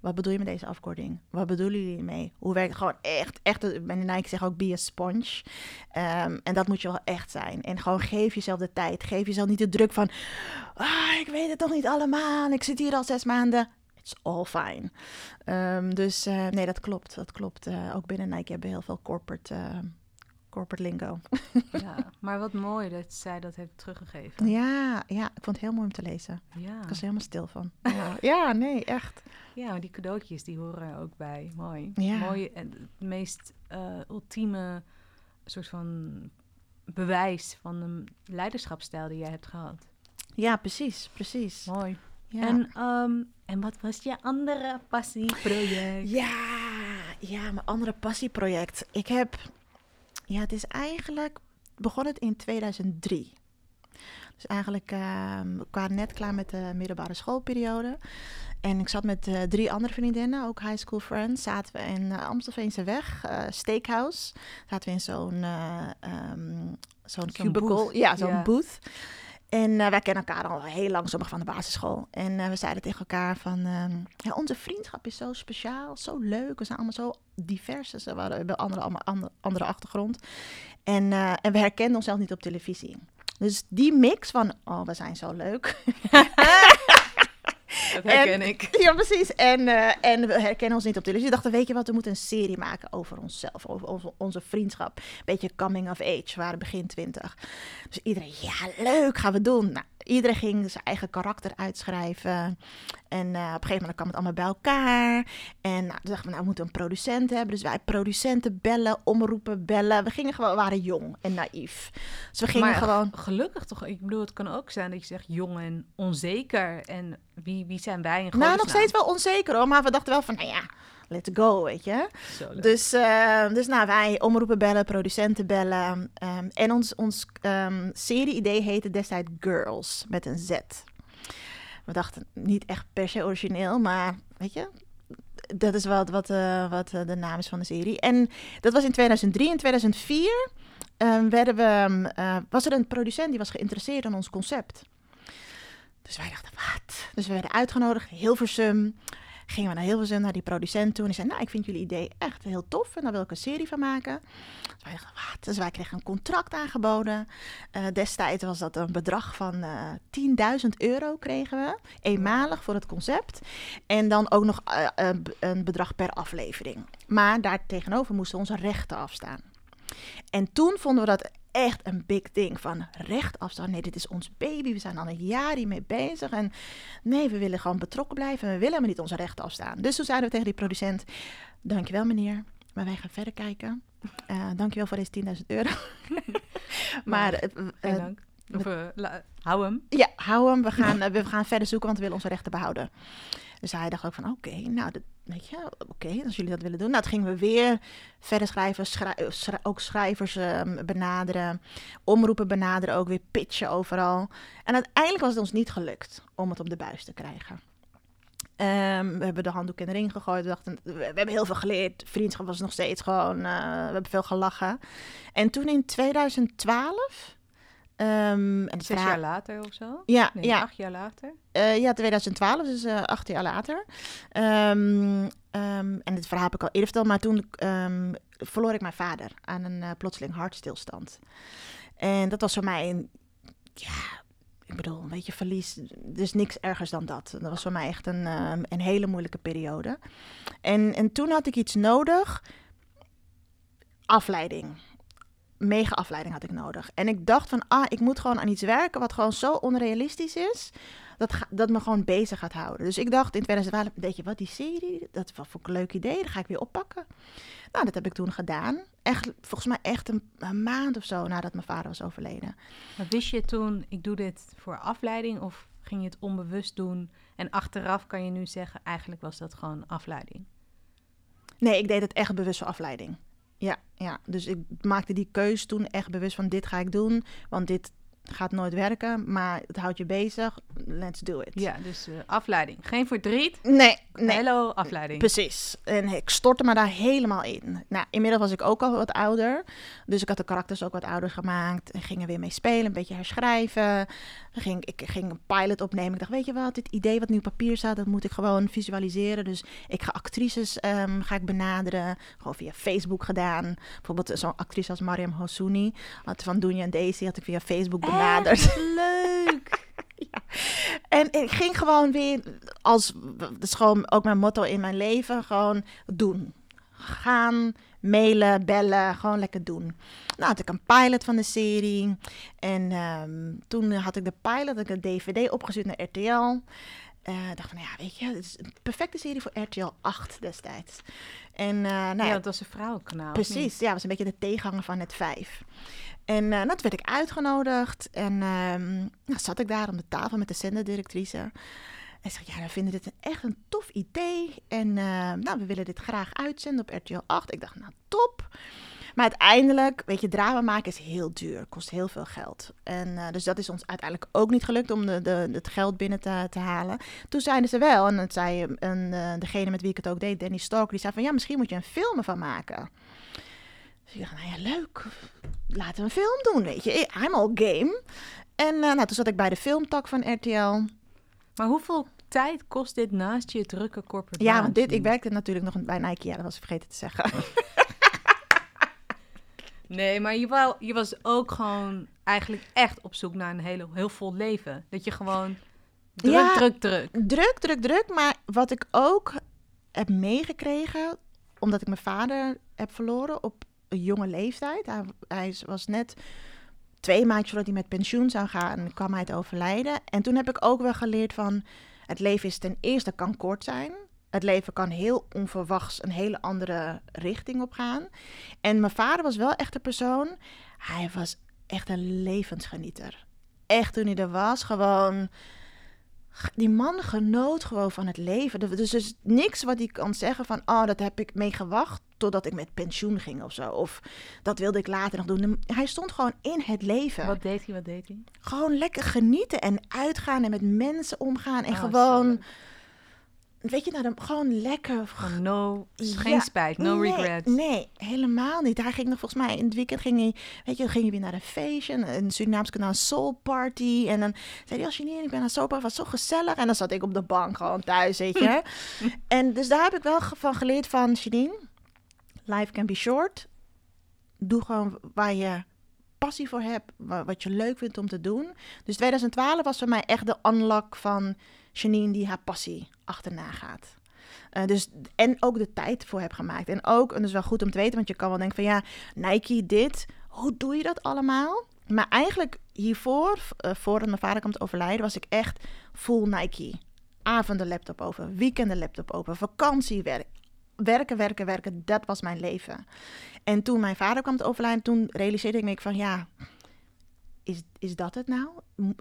Speaker 3: Wat bedoel je met deze afkorting? Wat bedoelen jullie mee? Hoe werkt het? Gewoon echt, echt. Bij Nike zeg ook be a sponge. Ehm, en dat moet je wel echt zijn. En gewoon geef jezelf de tijd. Geef jezelf niet de druk van, ah, ik weet het toch niet allemaal. Ik zit hier al zes maanden. It's all fine. Ehm, dus eh, nee, dat klopt. Dat klopt. Eh, ook binnen Nike hebben we heel veel corporate, eh, corporate lingo. [laughs]
Speaker 1: Ja, maar wat mooi dat zij dat heeft teruggegeven.
Speaker 3: Ja, ja, ik vond het heel mooi om te lezen.
Speaker 1: Ja,
Speaker 3: Ik was er helemaal stil van. Ja, ja nee, echt.
Speaker 1: ja maar die cadeautjes die horen er ook bij. Mooi.
Speaker 3: Ja.
Speaker 1: Mooi en het meest eh, ultieme soort van bewijs van de leiderschapsstijl die jij hebt gehad.
Speaker 3: Ja, precies, precies.
Speaker 1: Mooi.
Speaker 3: Ja.
Speaker 1: En, ehm, en wat was je andere passieproject?
Speaker 3: Ja, ja, mijn andere passieproject. Ik heb, ja, het is eigenlijk, begon het in 2003. Dus eigenlijk, ehm we waren net klaar met de middelbare schoolperiode. En ik zat met eh, drie andere vriendinnen, ook high school friends. Zaten we in uh, Amstelveense weg, eh, Steakhouse. Zaten we in zo'n ehm, zo'n cubicle.
Speaker 1: booth.
Speaker 3: Ja, zo'n booth. En eh, wij kennen elkaar al heel lang, sommigen van de basisschool. En eh, we zeiden tegen elkaar van, ehm, ja, onze vriendschap is zo speciaal, zo leuk. We zijn allemaal zo divers. Dus we hebben andere, andere, andere achtergrond. En, eh, en we herkenden onszelf niet op televisie. Dus die mix van, oh, we zijn zo leuk. [laughs]
Speaker 1: Dat herken ik. [laughs]
Speaker 3: Ja, precies. En, eh, en we herkennen ons niet op televisie. We dachten, weet je wat, we moeten een serie maken over onszelf, over onze, onze vriendschap. Beetje coming of age, we waren begin twintig. Dus iedereen, ja, leuk, gaan we doen. Nou, iedereen ging zijn eigen karakter uitschrijven. En eh, op een gegeven moment kwam het allemaal bij elkaar. En nou, toen dachten we, nou, we moeten een producent hebben. Dus wij producenten bellen, omroepen bellen. We gingen gewoon, we waren jong en naïef. Dus we gingen
Speaker 1: maar
Speaker 3: gewoon...
Speaker 1: gelukkig toch? Ik bedoel, het kan ook zijn dat je zegt jong en onzeker. En wie, wie zijn wij in
Speaker 3: Nou, nog steeds wel onzeker hoor. Maar we dachten wel van, nou ja, let's go, weet je.
Speaker 1: Zo.
Speaker 3: Dus, eh, dus nou, wij omroepen bellen, producenten bellen. ehm, en ons, ons ehm, serie-idee heette destijds Girls, met een Z. We dachten niet echt per se origineel, maar weet je, dat is wat, wat, eh, wat eh, de naam is van de serie. En dat was in 2003. In 2004 ehm, werden we, was er een producent die was geïnteresseerd in ons concept. Dus wij dachten, wat? Dus we werden uitgenodigd, Hilversum. Gingen we naar Hilversum, naar die producent toe. En die zei, nou, ik vind jullie idee echt heel tof. En daar wil ik een serie van maken. Dus wij dachten, wat? Dus wij kregen een contract aangeboden. Eh, destijds was dat een bedrag van eh 10.000 euro kregen we. Eenmalig voor het concept. En dan ook nog eh, een bedrag per aflevering. Maar daar tegenover moesten onze rechten afstaan. En toen vonden we dat echt een big ding. Van recht afstaan. Nee, dit is ons baby. We zijn al een jaar hiermee bezig. En nee, we willen gewoon betrokken blijven. En we willen maar niet onze rechten afstaan. Dus toen zeiden we tegen die producent... Dankjewel meneer, maar wij gaan verder kijken. Eh dankjewel voor deze 10.000 euro. [laughs] maar
Speaker 1: dank. Of, hou hem.
Speaker 3: ja, hou hem. We gaan, eh, we gaan verder zoeken, want we willen onze rechten behouden. Dus hij dacht ook van, oké, nou, dat, weet je, oké, als jullie dat willen doen. Nou, toen gingen we weer verder schrijven, schrij- eh, ook schrijvers ehm, benaderen, omroepen benaderen, ook weer pitchen overal. En uiteindelijk was het ons niet gelukt om het op de buis te krijgen. Ehm, we hebben de handdoek in de ring gegooid. We hebben heel veel geleerd. Vriendschap was nog steeds gewoon... eh, we hebben veel gelachen. En toen in 2012... en het
Speaker 1: Zes jaar later of zo?
Speaker 3: Ja,
Speaker 1: Nee,
Speaker 3: ja,
Speaker 1: acht jaar later.
Speaker 3: eh, ja, 2012, dus eh, acht jaar later. Ehm, ehm, en dit verhaal heb ik al eerder verteld, maar toen verloor ik mijn vader aan een eh, plotseling hartstilstand. En dat was voor mij een, ja, ik bedoel, een beetje verlies. Dus niks ergers dan dat. Dat was voor mij echt een, een hele moeilijke periode. En, en toen had ik iets nodig. Afleiding. Mega afleiding had ik nodig. En ik dacht van, ah, ik moet gewoon aan iets werken wat gewoon zo onrealistisch is. Dat, ga- dat me gewoon bezig gaat houden. Dus ik dacht in 2012, weet je wat, die serie, dat was voor een leuk idee. Dat ga ik weer oppakken. Nou, dat heb ik toen gedaan. Echt, volgens mij echt een, een maand of zo nadat mijn vader was overleden.
Speaker 1: Maar wist je toen, ik doe dit voor afleiding of ging je het onbewust doen? En achteraf kan je nu zeggen, eigenlijk was dat gewoon afleiding.
Speaker 3: Nee, ik deed het echt bewust voor afleiding. Ja, ja. Dus ik maakte die keus toen echt bewust van dit ga ik doen. Want dit gaat nooit werken, maar het houdt je bezig. Let's do it.
Speaker 1: Ja, dus eh, afleiding. Geen verdriet.
Speaker 3: Nee, nee.
Speaker 1: Hello, afleiding.
Speaker 3: Precies. En ik stortte me daar helemaal in. Nou, inmiddels was ik ook al wat ouder. Dus ik had de karakters ook wat ouder gemaakt. En ging er weer mee spelen, een beetje herschrijven. Ging, ik ging een pilot opnemen. Ik dacht, weet je wat, dit idee wat nu op papier staat, dat moet ik gewoon visualiseren. Dus ik ga actrices ehm, ga ik benaderen. Gewoon via Facebook gedaan. Bijvoorbeeld zo'n actrice als Mariam Hossouni. Had van Doenja en Daisy had ik via Facebook benaderd.
Speaker 1: Echt leuk. [laughs]
Speaker 3: En ik ging gewoon weer als, dat is gewoon ook mijn motto in mijn leven, gewoon doen. Gaan, Mailen, bellen, gewoon lekker doen. Nou, had ik een pilot van de serie. En ehm, toen had ik de pilot, had ik een dvd opgestuurd naar RTL. Eh dacht van, ja, weet je, het is een perfecte serie voor RTL 8 destijds. En eh, nou
Speaker 1: ja,
Speaker 3: ja,
Speaker 1: dat was een vrouwenkanaal.
Speaker 3: Precies, ja, was een beetje de tegenhanger van net 5. En nou, toen werd ik uitgenodigd en ehm nou, zat ik daar aan de tafel met de zenderdirectrice. En ze zei, ja, we vinden dit een- echt een tof idee. En eh, nou, we willen dit graag uitzenden op RTL 8. Ik dacht, nou, top. Maar uiteindelijk, weet je, drama maken is heel duur. Kost heel veel geld. En eh, dus dat is ons uiteindelijk ook niet gelukt om de, de, het geld binnen te, te halen. Toen zeiden ze wel, en dat zei eh, degene met wie ik het ook deed, Danny Stalker, die zei van, ja, misschien moet je een film ervan maken. Dus ik dacht, nou ja, leuk. Laten we een film doen, weet je. I'm all game. En nou, toen zat ik bij de filmtak van RTL.
Speaker 1: Maar hoeveel tijd kost dit naast je drukke corporate
Speaker 3: Ja, want dit, ik werkte natuurlijk nog bij Nike. Ja, dat was ik vergeten te zeggen. [laughs]
Speaker 1: Nee, maar je, wou, je was ook gewoon eigenlijk echt op zoek naar een hele, heel vol leven. Dat je gewoon druk,
Speaker 3: Ja.
Speaker 1: druk, druk.
Speaker 3: druk, druk, druk. Maar wat ik ook heb meegekregen, omdat ik mijn vader heb verloren op een jonge leeftijd. Hij, hij was net twee maandjes voordat hij met pensioen zou gaan, kwam hij te overlijden. En toen heb ik ook wel geleerd van, het leven is ten eerste kan kort zijn. Het leven kan heel onverwachts een hele andere richting op gaan. En mijn vader was wel echt een persoon, hij was echt een levensgenieter. Echt toen hij er was, gewoon die man genoot gewoon van het leven. Dus er is niks wat hij kan zeggen van... oh, dat heb ik mee gewacht totdat ik met pensioen ging of zo. Of dat wilde ik later nog doen. Hij stond gewoon in het leven.
Speaker 1: Wat deed hij, wat deed hij?
Speaker 3: Gewoon lekker genieten en uitgaan en met mensen omgaan. En
Speaker 1: zo
Speaker 3: gewoon. Weet je, nou, dan, gewoon lekker...
Speaker 1: Gewoon no,
Speaker 3: Ja,
Speaker 1: geen spijt, no
Speaker 3: nee,
Speaker 1: regrets.
Speaker 3: Nee, helemaal niet. Hij ging nog volgens mij in het weekend ging hij, weet je, ging hij weer naar een feestje, een- Surinaams kanaal een soul party. En dan zei hij, als je niet, ik ben naar soul party, was zo gezellig. En dan zat ik op de bank gewoon thuis, weet je. [laughs] en dus daar heb ik wel van geleerd van Janine, life can be short. Doe gewoon waar je passie voor hebt, wa- wat je leuk vindt om te doen. Dus 2012 was voor mij echt de unlock van Janine die haar passie achterna gaat. Eh, dus, en ook de tijd voor heb gemaakt. En ook, en dat is wel goed om te weten, want je kan wel denken van ja, Nike dit, hoe doe je dat allemaal? Maar eigenlijk hiervoor, eh, voordat mijn vader kwam te overlijden, was ik echt full Nike. Avonden laptop open, weekenden laptop open, vakantiewerk. Werken, werken, werken, dat was mijn leven. En toen mijn vader kwam te overlijden, toen realiseerde ik me van ja, is, is dat het nou?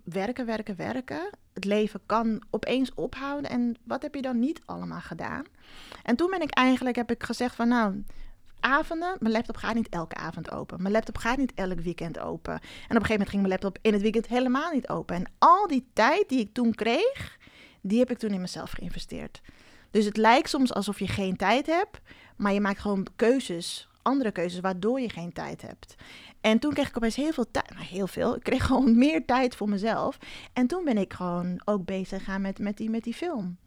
Speaker 3: Werken, werken, werken. Het leven kan opeens ophouden. En wat heb je dan niet allemaal gedaan? En toen ben ik eigenlijk, heb ik gezegd van nou, avonden, mijn laptop gaat niet elke avond open. Mijn laptop gaat niet elk weekend open. En op een gegeven moment ging mijn laptop in het weekend helemaal niet open. En al die tijd die ik toen kreeg, die heb ik toen in mezelf geïnvesteerd. Dus het lijkt soms alsof je geen tijd hebt, maar je maakt gewoon keuzes, andere keuzes, waardoor je geen tijd hebt. En toen kreeg ik opeens heel veel tijd, nou heel veel, ik kreeg [laughs] gewoon meer tijd voor mezelf. En toen ben ik gewoon ook bezig gegaan met, met, die, met die film.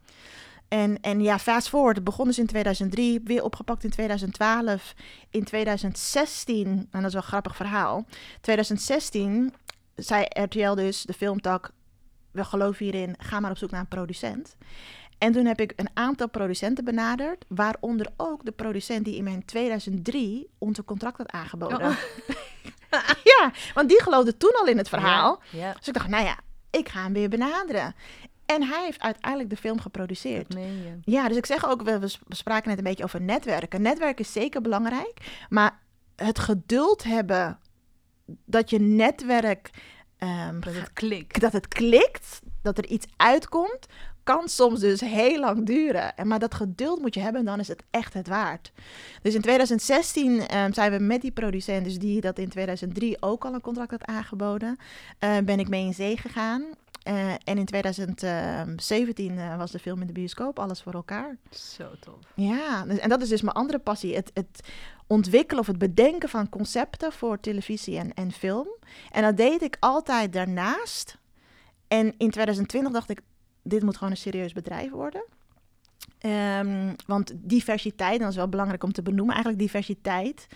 Speaker 3: En, en ja, fast forward, het begon dus in 2003, weer opgepakt in 2012. In 2016, en dat is wel een grappig verhaal, 2016 zei RTL dus, de filmtak, we geloven hierin, ga maar op zoek naar een producent. En toen heb ik een aantal producenten benaderd, waaronder ook de producent die in mijn 2003 onze contract had aangeboden.
Speaker 1: Oh. [laughs] [laughs]
Speaker 3: ja, want die geloofde toen al in het verhaal.
Speaker 1: Ja, ja,
Speaker 3: Dus ik dacht, nou ja, ik ga hem weer benaderen. En hij heeft uiteindelijk de film geproduceerd. Ja, dus ik zeg ook, we, we spraken net een beetje over netwerken. Netwerken is zeker belangrijk, maar het geduld hebben dat je netwerk, ehm,
Speaker 1: Dat het klikt.
Speaker 3: dat het klikt, dat er iets uitkomt, kan soms dus heel lang duren. En maar dat geduld moet je hebben, dan is het echt het waard. Dus in 2016 ehm, zijn we met die producent, dus die dat in 2003 ook al een contract had aangeboden, eh, ben ik mee in zee gegaan. Eh, en in 2017 eh, was de film in de bioscoop, alles voor elkaar.
Speaker 1: Zo tof.
Speaker 3: Ja, dus- en dat is dus mijn andere passie. Het, het ontwikkelen of het bedenken van concepten voor televisie en, en film. En dat deed ik altijd daarnaast. En in 2020 dacht ik, dit moet gewoon een serieus bedrijf worden. Ehm, want diversiteit, dat is wel belangrijk om te benoemen, eigenlijk diversiteit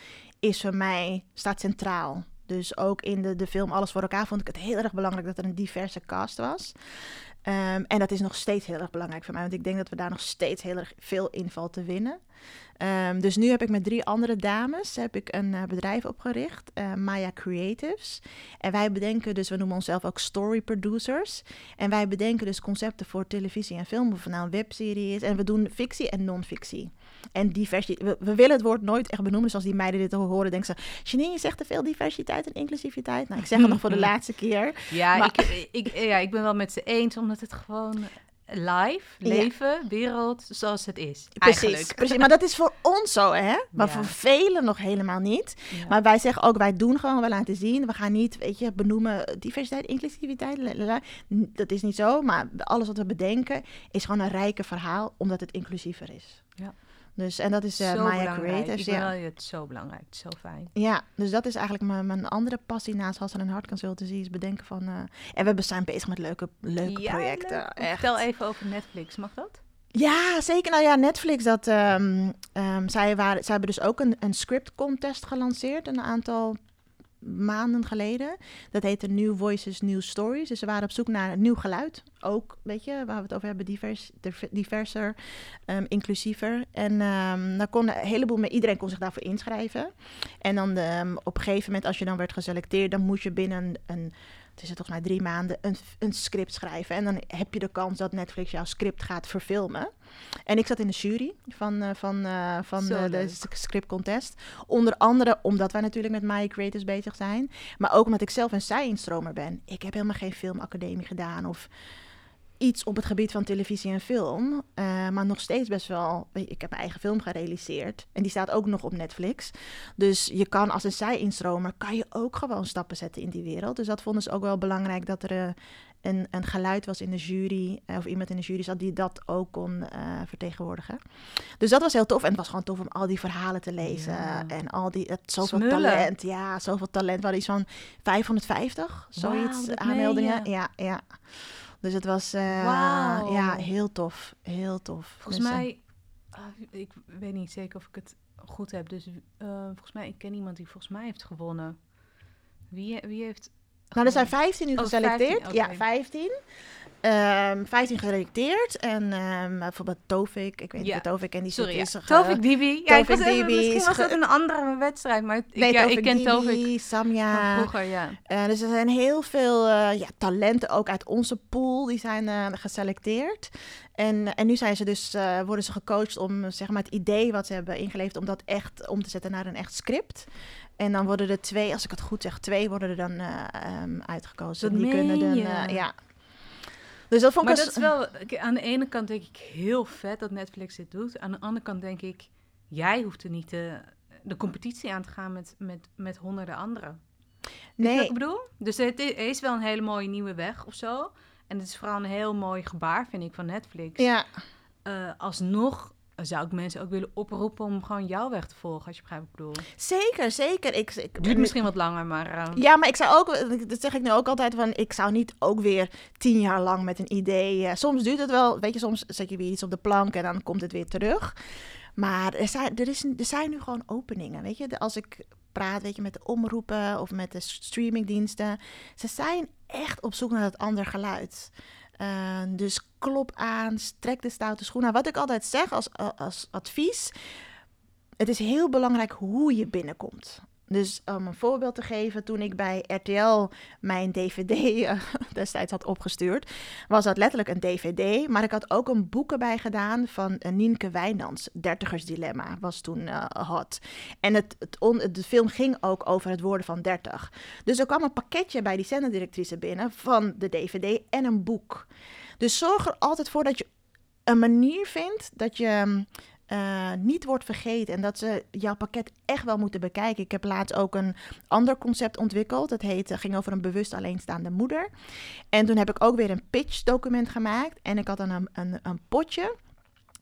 Speaker 3: is voor mij, staat centraal. Dus ook in de, de film Alles voor elkaar vond ik het heel erg belangrijk dat er een diverse cast was. Ehm, en dat is nog steeds heel erg belangrijk voor mij, want ik denk dat we daar nog steeds heel erg veel in valt te winnen. Ehm, dus nu heb ik met drie andere dames heb ik een eh, bedrijf opgericht, eh, Maya Creatives. En wij bedenken dus, we noemen onszelf ook story producers. En wij bedenken dus concepten voor televisie en film, of het nou een webserie is. En we doen fictie en non-fictie. En diversiteit. We, we willen het woord nooit echt benoemen. Dus als die meiden dit horen, denken ze... Janine, je zegt te veel diversiteit en inclusiviteit. Nou, ik zeg het nog voor de [laughs] laatste keer.
Speaker 1: Ja,
Speaker 3: Maar-
Speaker 1: ik, ik, ja, ik ben wel met ze eens, omdat het gewoon live,
Speaker 3: Ja.
Speaker 1: leven, wereld, zoals het is.
Speaker 3: Precies,
Speaker 1: Eigenlijk.
Speaker 3: precies. Maar dat is voor ons zo, hè? Maar
Speaker 1: Ja.
Speaker 3: voor velen nog helemaal niet.
Speaker 1: Ja.
Speaker 3: Maar wij zeggen ook, wij doen gewoon, we laten zien. We gaan niet, weet je, benoemen diversiteit, inclusiviteit. lalala. Dat is niet zo, maar alles wat we bedenken is gewoon een rijke verhaal, omdat het inclusiever is.
Speaker 1: Ja.
Speaker 3: Dus, en dat is
Speaker 1: zo
Speaker 3: Maya
Speaker 1: belangrijk.
Speaker 3: Creatives,
Speaker 1: Ik
Speaker 3: ja.
Speaker 1: het zo belangrijk, zo fijn.
Speaker 3: Ja, dus dat is eigenlijk mijn, mijn andere passie naast Hassan en Hart Consultancy, is bedenken van... eh, en we zijn bezig met leuke, leuke
Speaker 1: Ja,
Speaker 3: projecten,
Speaker 1: leuk.
Speaker 3: echt.
Speaker 1: Vertel even over Netflix, mag dat?
Speaker 3: Ja, zeker. Nou ja, Netflix, dat, ehm, ehm, zij, waren, zij hebben dus ook een, een script contest gelanceerd een aantal maanden geleden. Dat heette New Voices, New Stories. Dus ze waren op zoek naar een nieuw geluid. Ook, weet je, waar we het over hebben, divers, diver- diverser, ehm, inclusiever. En ehm daar kon een heleboel, iedereen kon zich daarvoor inschrijven. En dan ehm, op een gegeven moment, als je dan werd geselecteerd, dan moest je binnen een, een is het volgens mij drie maanden, een, een script schrijven. En dan heb je de kans dat Netflix jouw script gaat verfilmen. En ik zat in de jury van, eh, van, eh, van
Speaker 1: Zo
Speaker 3: eh, de script contest. Onder andere omdat wij natuurlijk met My Creators bezig zijn. Maar ook omdat ik zelf een zij-instromer ben. Ik heb helemaal geen filmacademie gedaan of iets op het gebied van televisie en film. eh, maar nog steeds best wel... Ik heb mijn eigen film gerealiseerd. En die staat ook nog op Netflix. Dus je kan als een zij-instromer... kan je ook gewoon stappen zetten in die wereld. Dus dat vonden ze ook wel belangrijk... dat er eh, een, een geluid was in de jury... eh, of iemand in de jury zat die dat ook kon vertegenwoordigen. Dus dat was heel tof. En het was gewoon tof om al die verhalen te lezen.
Speaker 1: Ja.
Speaker 3: En al die... Het, zoveel
Speaker 1: Smullen.
Speaker 3: talent. Ja, zoveel talent. We hadden iets van 550, zoiets
Speaker 1: meen
Speaker 3: aanmeldingen. Ja, ja. Dus het was eh,
Speaker 1: Wauw.
Speaker 3: ja, heel tof. Heel tof.
Speaker 1: Volgens
Speaker 3: Dus, eh,
Speaker 1: mij, ah, ik weet niet zeker of ik het goed heb. Dus eh, volgens mij, ik ken iemand die volgens mij heeft gewonnen. Wie, wie heeft...
Speaker 3: nou, er zijn
Speaker 1: gewonnen?
Speaker 3: 15 nu
Speaker 1: Oh,
Speaker 3: geselecteerd.
Speaker 1: 15,
Speaker 3: Ja,
Speaker 1: oké.
Speaker 3: 15. Ehm 15 geselecteerd. En ehm, bijvoorbeeld Tovik. Ik weet niet
Speaker 1: Ja.
Speaker 3: of Tovik en die
Speaker 1: Sorry, ja.
Speaker 3: is
Speaker 1: Tovik Dibi. Ja, ik
Speaker 3: Tovik
Speaker 1: even,
Speaker 3: Dibi
Speaker 1: misschien
Speaker 3: is
Speaker 1: was het een andere wedstrijd, maar ik,
Speaker 3: Nee,
Speaker 1: ja,
Speaker 3: Tovik
Speaker 1: ik ken
Speaker 3: Dibi,
Speaker 1: Tovik
Speaker 3: Samja.
Speaker 1: vroeger, ja.
Speaker 3: Eh, dus er zijn heel veel eh, ja, talenten ook uit onze pool die zijn eh, geselecteerd. En, en nu zijn ze dus, worden ze gecoacht om zeg maar, het idee wat ze hebben ingeleverd, om dat echt om te zetten naar een echt script. En dan worden er twee, als ik het goed zeg, twee worden er dan eh, ehm, uitgekozen.
Speaker 1: Dat
Speaker 3: die kunnen dan, eh, ja. Dus dat vond
Speaker 1: Maar
Speaker 3: ik
Speaker 1: dat
Speaker 3: als-
Speaker 1: is wel, aan de ene kant denk ik heel vet dat Netflix dit doet. Aan de andere kant denk ik, jij hoeft er niet de, de competitie aan te gaan met, met, met honderden anderen. Je wat
Speaker 3: Nee,
Speaker 1: ik bedoel? Dus het is wel een hele mooie nieuwe weg of zo. En het is vooral een heel mooi gebaar, vind ik, van Netflix.
Speaker 3: ja.
Speaker 1: Eh, alsnog zou ik mensen ook willen oproepen om gewoon jouw weg te volgen, als je begrijpt wat ik bedoel.
Speaker 3: zeker, zeker. Ik, ik,
Speaker 1: Duurt misschien wat langer, maar... eh,
Speaker 3: Ja, maar ik zou ook, dat zeg ik nu ook altijd, van ik zou niet ook weer tien jaar lang met een idee. eh, soms duurt het wel, weet je, soms zet je weer iets op de plank en dan komt het weer terug. Maar er zijn, er is, er zijn nu gewoon openingen, weet je. De- Als ik praat, weet je, met de omroepen of met de streamingdiensten, ze zijn echt op zoek naar dat ander geluid. Eh, dus klop aan, trek de stoute schoen aan. Wat ik altijd zeg als, als advies, het is heel belangrijk hoe je binnenkomt. Dus om een voorbeeld te geven, toen ik bij RTL mijn DVD eh, [laughs] destijds had opgestuurd, was dat letterlijk een DVD. Maar ik had ook een boek erbij gedaan van eh, Nienke Wijnands. Dertigers Dilemma was toen eh, hot. En het, het de film ging ook over het worden van 30. Dus er kwam een pakketje bij die zenderdirectrice binnen van de DVD en een boek. Dus zorg er altijd voor dat je een manier vindt dat je eh, niet wordt vergeten en dat ze jouw pakket echt wel moeten bekijken. Ik heb laatst ook een ander concept ontwikkeld. Dat heet, eh, ging over een bewust alleenstaande moeder. En toen heb ik ook weer een pitch document gemaakt en ik had dan een, een, een potje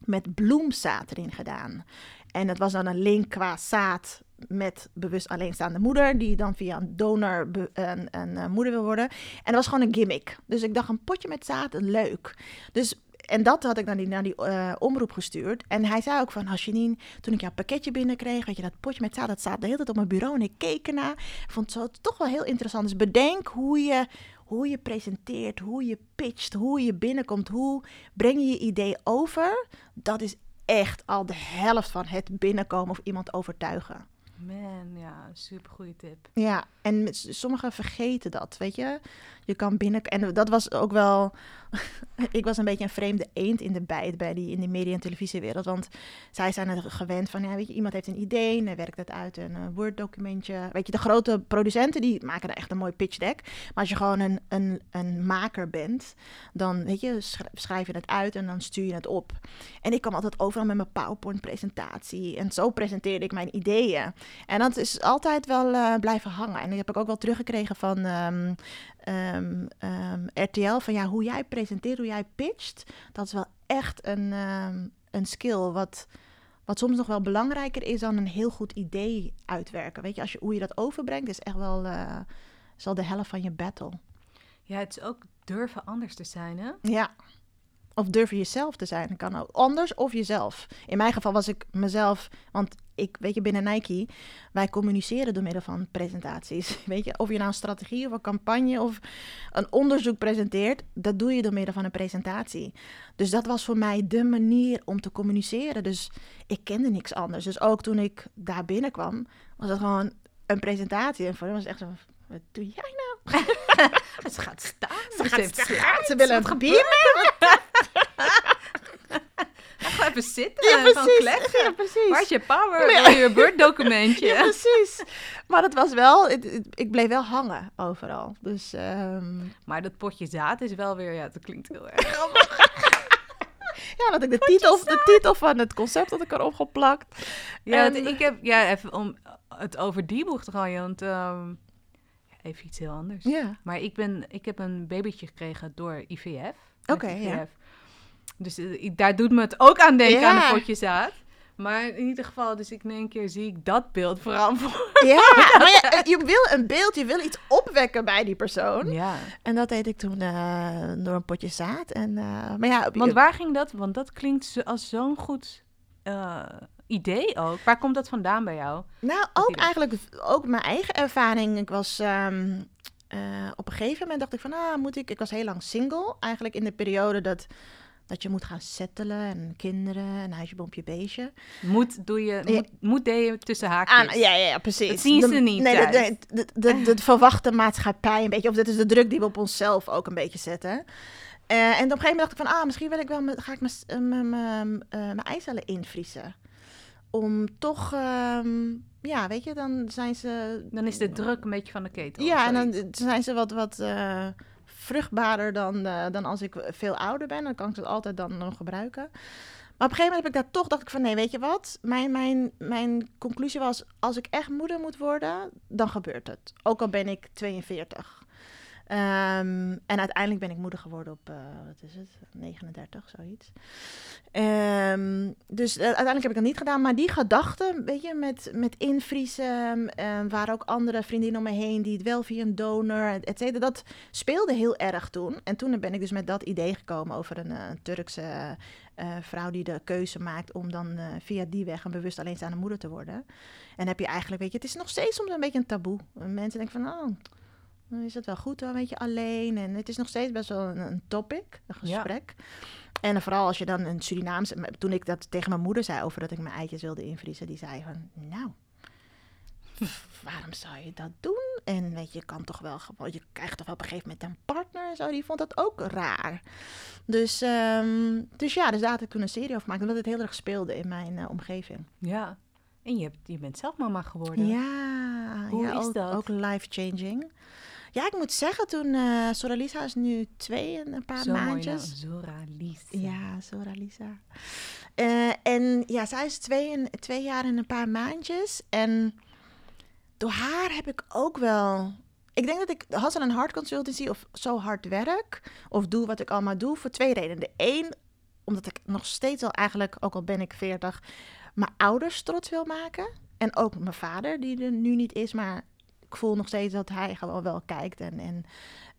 Speaker 3: met bloemzaad erin gedaan. En dat was dan een link qua zaad met bewust alleenstaande moeder, die dan via een donor een, een, eh, moeder wil worden. En dat was gewoon een gimmick. Dus ik dacht, een potje met zaad, leuk. Dus, en dat had ik naar die, naar die eh, omroep gestuurd. En hij zei ook van, Janine, toen ik jouw pakketje binnenkreeg, weet je, dat potje met zaad, dat staat de hele tijd op mijn bureau. En ik keek ernaar. Ik vond het zo, toch wel heel interessant. Dus bedenk hoe je, hoe je presenteert, hoe je pitcht, hoe je binnenkomt, hoe breng je je idee over. Dat is echt al de helft van het binnenkomen of iemand overtuigen.
Speaker 1: Man, ja, super goede tip.
Speaker 3: Ja, en sommigen vergeten dat, weet je. Je kan binnen... En dat was ook wel... [laughs] ik was een beetje een vreemde eend in de bijt bij die, in die media- en televisiewereld. Want zij zijn er gewend van, ja, weet je, iemand heeft een idee... en werkt het uit een Word-documentje. Weet je, de grote producenten, die maken er echt een mooi pitch deck. Maar als je gewoon een, een, een maker bent, dan, weet je, sch- schrijf je het uit en dan stuur je het op. En ik kwam altijd overal met mijn PowerPoint-presentatie. En zo presenteerde ik mijn ideeën. En dat is altijd wel eh, blijven hangen. En die heb ik ook wel teruggekregen van ehm, ehm, ehm, RTL. Van ja, hoe jij presenteert, hoe jij pitcht. Dat is wel echt een, ehm, een skill. Wat, wat soms nog wel belangrijker is dan een heel goed idee uitwerken. Weet je, als je, hoe je dat overbrengt, is echt wel, is al de helft van je battle.
Speaker 1: Ja, het is ook durven anders te zijn, hè?
Speaker 3: Ja. Of durven jezelf te zijn. Kan ook anders of jezelf. In mijn geval was ik mezelf. Want ik, weet je, binnen Nike, wij communiceren door middel van presentaties. [laughs] Weet je, of je nou een strategie of een campagne of een onderzoek presenteert, dat doe je door middel van een presentatie. Dus dat was voor mij de manier om te communiceren. Dus ik kende niks anders. Dus ook toen ik daar binnenkwam, was het gewoon een presentatie. En voor hem was het echt zo, wat doe jij nou? [laughs]
Speaker 1: Ze gaat staan.
Speaker 3: Ze, gaat,
Speaker 1: heeft slaap.
Speaker 3: gaat, ze willen
Speaker 1: Wat
Speaker 3: een bier.
Speaker 1: Ga [laughs] [laughs] even zitten
Speaker 3: Ja, precies.
Speaker 1: kletsen.
Speaker 3: Ja, precies.
Speaker 1: Waar is je power?
Speaker 3: Ja.
Speaker 1: Wil je Word-documentje?
Speaker 3: Ja, precies. Maar dat was wel, het- het- ik bleef wel hangen overal. Dus ehm,
Speaker 1: Maar dat potje zaad is wel weer, ja, dat klinkt heel erg.
Speaker 3: ja, dat ik de titel, de titel van het concept had ik erop geplakt.
Speaker 1: Ja,
Speaker 3: En-
Speaker 1: ik heb, ja, even om het over die boeg te gooien, want ehm, even iets heel anders.
Speaker 3: Ja.
Speaker 1: Maar ik, ben, ik heb een babytje gekregen door IVF.
Speaker 3: Oké, ja.
Speaker 1: Dus eh, daar doet me het ook aan denken, aan een potje zaad. Maar in ieder geval, dus ik in één keer zie ik dat beeld voor. [laughs] [laughs]
Speaker 3: Ja, maar ja, je wil een beeld, je wil iets opwekken bij die persoon.
Speaker 1: Ja.
Speaker 3: En dat deed ik toen eh, door een potje zaad. En, eh, maar ja,
Speaker 1: Want waar ging dat? Want dat klinkt als zo'n goed eh, idee ook. Waar komt dat vandaan bij jou?
Speaker 3: Nou, ook eigenlijk ook mijn eigen ervaring. Ik was ehm, eh, op een gegeven moment dacht ik van, ah, moet ik? Ik was heel lang single. Eigenlijk in de periode dat, dat je moet gaan settelen en kinderen, een huisje, boompje, beestje.
Speaker 1: Moet doe je,
Speaker 3: Ja.
Speaker 1: moet, moet deed je tussen haakjes.
Speaker 3: Aan, ja, ja, ja, precies.
Speaker 1: Dat zien ze
Speaker 3: De-
Speaker 1: niet
Speaker 3: Nee, de, de, de, verwachte maatschappij een beetje. Of dit is de druk die we op onszelf ook een beetje zetten. Eh, en op een gegeven moment dacht ik van, ah, misschien wil ik wel, ga ik mijn eh, mijn eicellen invriezen. Om toch, ehm, ja, weet je, dan zijn ze...
Speaker 1: Dan is de druk een beetje van de ketel.
Speaker 3: Ja, en dan zijn ze wat, wat eh, vruchtbaarder dan, eh, dan als ik veel ouder ben. Dan kan ik ze altijd dan nog gebruiken. Maar op een gegeven moment heb ik daar toch, dacht ik van nee, weet je wat? Mijn, mijn, mijn conclusie was, als ik echt moeder moet worden, dan gebeurt het. Ook al ben ik 42. Ehm, en uiteindelijk ben ik moeder geworden op, eh, wat is het, 39, zoiets. Ehm, dus eh, uiteindelijk heb ik dat niet gedaan. Maar die gedachte, weet je, met, met invriezen, eh, waren ook andere vriendinnen om me heen die het wel via een donor, et cetera, dat speelde heel erg toen. En toen ben ik dus met dat idee gekomen over een eh, Turkse vrouw die de keuze maakt om dan via die weg een bewust alleenstaande moeder te worden. En heb je eigenlijk, weet je, het is nog steeds soms een beetje een taboe. Mensen denken van, oh, dan is het wel goed, dan weet je alleen. En het is nog steeds best wel een, een topic, een
Speaker 1: Ja.
Speaker 3: gesprek. En vooral als je dan een Surinaamse... Toen ik dat tegen mijn moeder zei over dat ik mijn eitjes wilde invriezen... die zei van, nou, [laughs] waarom zou je dat doen? En weet je, kan toch wel gewoon... Je krijgt toch wel op een gegeven moment een partner en zo. Die vond dat ook raar. Dus, ehm, dus ja, dus daar had ik toen een serie over gemaakt... omdat het heel erg speelde in mijn eh, omgeving.
Speaker 1: Ja. En je, hebt, je bent zelf mama geworden.
Speaker 3: Ja,
Speaker 1: Hoe
Speaker 3: ja
Speaker 1: is
Speaker 3: ook,
Speaker 1: dat?
Speaker 3: ook life-changing. Ja, ik moet zeggen, toen Soralisa is nu twee en een paar
Speaker 1: Zo mooi
Speaker 3: maandjes.
Speaker 1: Zora Lies.
Speaker 3: Ja, Soralisa. Eh en ja, zij is twee, en, twee jaar en een paar maandjes. En door haar heb ik ook wel... Ik denk dat ik Hassan en Hart Consultancy of zo hard werk... of doe wat ik allemaal doe voor twee redenen. De één, omdat ik nog steeds al eigenlijk, ook al ben ik 40... mijn ouders trots wil maken. En ook mijn vader, die er nu niet is, maar ik voel nog steeds dat hij gewoon wel kijkt en, en,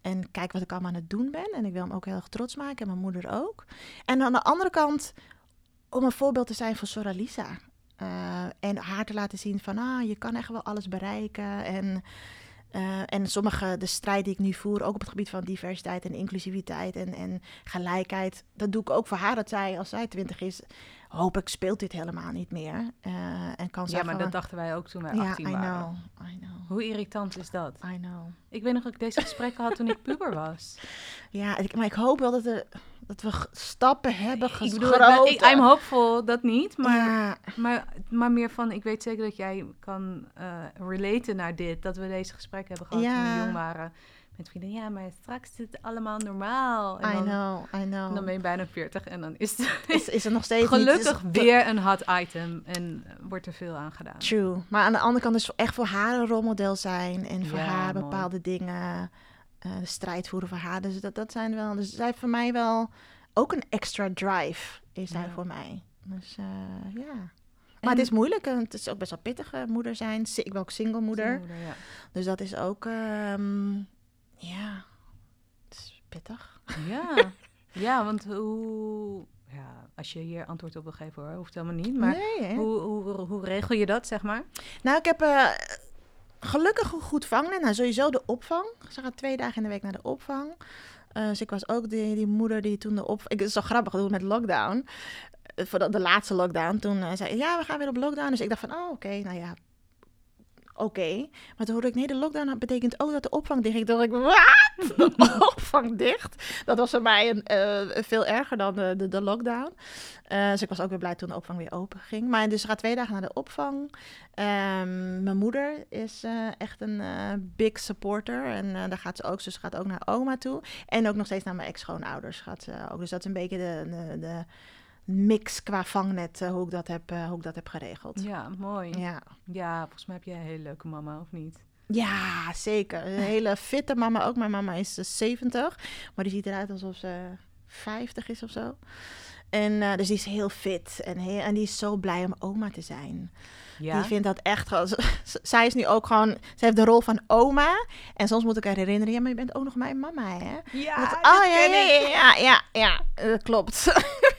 Speaker 3: en kijkt wat ik allemaal aan het doen ben. En ik wil hem ook heel erg trots maken en mijn moeder ook. En aan de andere kant, om een voorbeeld te zijn voor Soralisa. Eh, en haar te laten zien van, ah, je kan echt wel alles bereiken. En Eh, en sommige, de strijd die ik nu voer, ook op het gebied van diversiteit en inclusiviteit en, en gelijkheid, dat doe ik ook voor haar. Dat zij, als zij twintig is, hoop ik, speelt dit helemaal niet meer. Eh, en kan
Speaker 1: Ja, maar dat dachten wij ook toen wij
Speaker 3: ja,
Speaker 1: 18
Speaker 3: I
Speaker 1: waren.
Speaker 3: know, I know,
Speaker 1: Hoe irritant is dat?
Speaker 3: I know.
Speaker 1: Ik weet nog dat ik deze gesprekken had toen ik puber was. [laughs]
Speaker 3: Ja, ik, maar ik hoop wel dat, er, dat we stappen hebben
Speaker 1: ik bedoel, ik ben- ik. I'm hopeful, dat niet. Maar,
Speaker 3: Ja,
Speaker 1: maar, maar meer van, ik weet zeker dat jij kan eh relaten naar dit. Dat we deze gesprekken hebben gehad toen
Speaker 3: Ja.
Speaker 1: we jong waren. Met vrienden, ja, maar straks is het allemaal normaal. En
Speaker 3: I
Speaker 1: dan,
Speaker 3: know, I know.
Speaker 1: dan ben je bijna 40 en dan is het
Speaker 3: is, is er nog steeds
Speaker 1: gelukkig
Speaker 3: niet... is-
Speaker 1: weer een hot item. En eh, wordt er veel aan gedaan.
Speaker 3: True. Maar aan de andere kant is echt voor haar een rolmodel zijn. En voor
Speaker 1: Ja,
Speaker 3: haar
Speaker 1: mooi.
Speaker 3: bepaalde dingen, eh, de strijd voeren voor haar. Dus dat, dat zijn wel... Dus zij voor mij wel ook een extra drive, is zij
Speaker 1: Ja.
Speaker 3: voor mij. Dus eh, ja. Maar
Speaker 1: En-
Speaker 3: het is moeilijk. en Het is ook best wel pittig moeder zijn. Ik ben ook single moeder.
Speaker 1: Moeder, ja.
Speaker 3: Dus dat is ook... ehm, ja, het is pittig.
Speaker 1: Ja. [laughs] ja, want hoe... Ja, als je hier antwoord op wil geven hoor, hoeft helemaal niet. Maar
Speaker 3: nee,
Speaker 1: hoe, hoe, hoe regel je dat, zeg maar?
Speaker 3: Nou, ik heb eh, gelukkig een goed vangnet. Nou, sowieso de opvang. Ze gaat twee dagen in de week naar de opvang. Eh, dus ik was ook die, die moeder die toen de opvang... Ik, het is zo grappig, dat met lockdown. Eh, voor de, de laatste lockdown. Toen zei ja, we gaan weer op lockdown. Dus ik dacht van, oh, oké, nou ja, oké. Maar toen hoorde ik, nee, de lockdown betekent ook dat de opvang dicht. Toen dacht ik, wat? [laughs] De [laughs] opvang dicht? Dat was voor mij een, eh, veel erger dan de, de, de lockdown. Eh, dus ik was ook weer blij toen de opvang weer open ging. Maar dus gaat twee dagen naar de opvang. Ehm, mijn moeder is eh, echt een big supporter. En daar gaat ze ook. Dus ze gaat ook naar oma toe. En ook nog steeds naar mijn ex-schoonouders gaat ze ook. Dus dat is een beetje de, de, de mix qua vangnet, eh, hoe, ik dat heb, eh, hoe ik dat heb geregeld.
Speaker 1: Ja, mooi. Ja.
Speaker 3: Ja.
Speaker 1: volgens mij heb jij een hele leuke mama, of niet?
Speaker 3: Ja, zeker. Een hele fitte mama ook. Mijn mama is eh, 70, maar die ziet eruit alsof ze 50 is of zo. En eh, dus die is heel fit en, heel, en die is zo blij om oma te zijn.
Speaker 1: Ja?
Speaker 3: Die vindt dat echt [laughs] Zij is nu ook gewoon. Ze heeft de rol van oma. En soms moet ik haar herinneren. Ja, maar je bent ook nog mijn mama, hè?
Speaker 1: Ja,
Speaker 3: oh ja, ja, ja, ja, ja, ja, dat klopt. [laughs]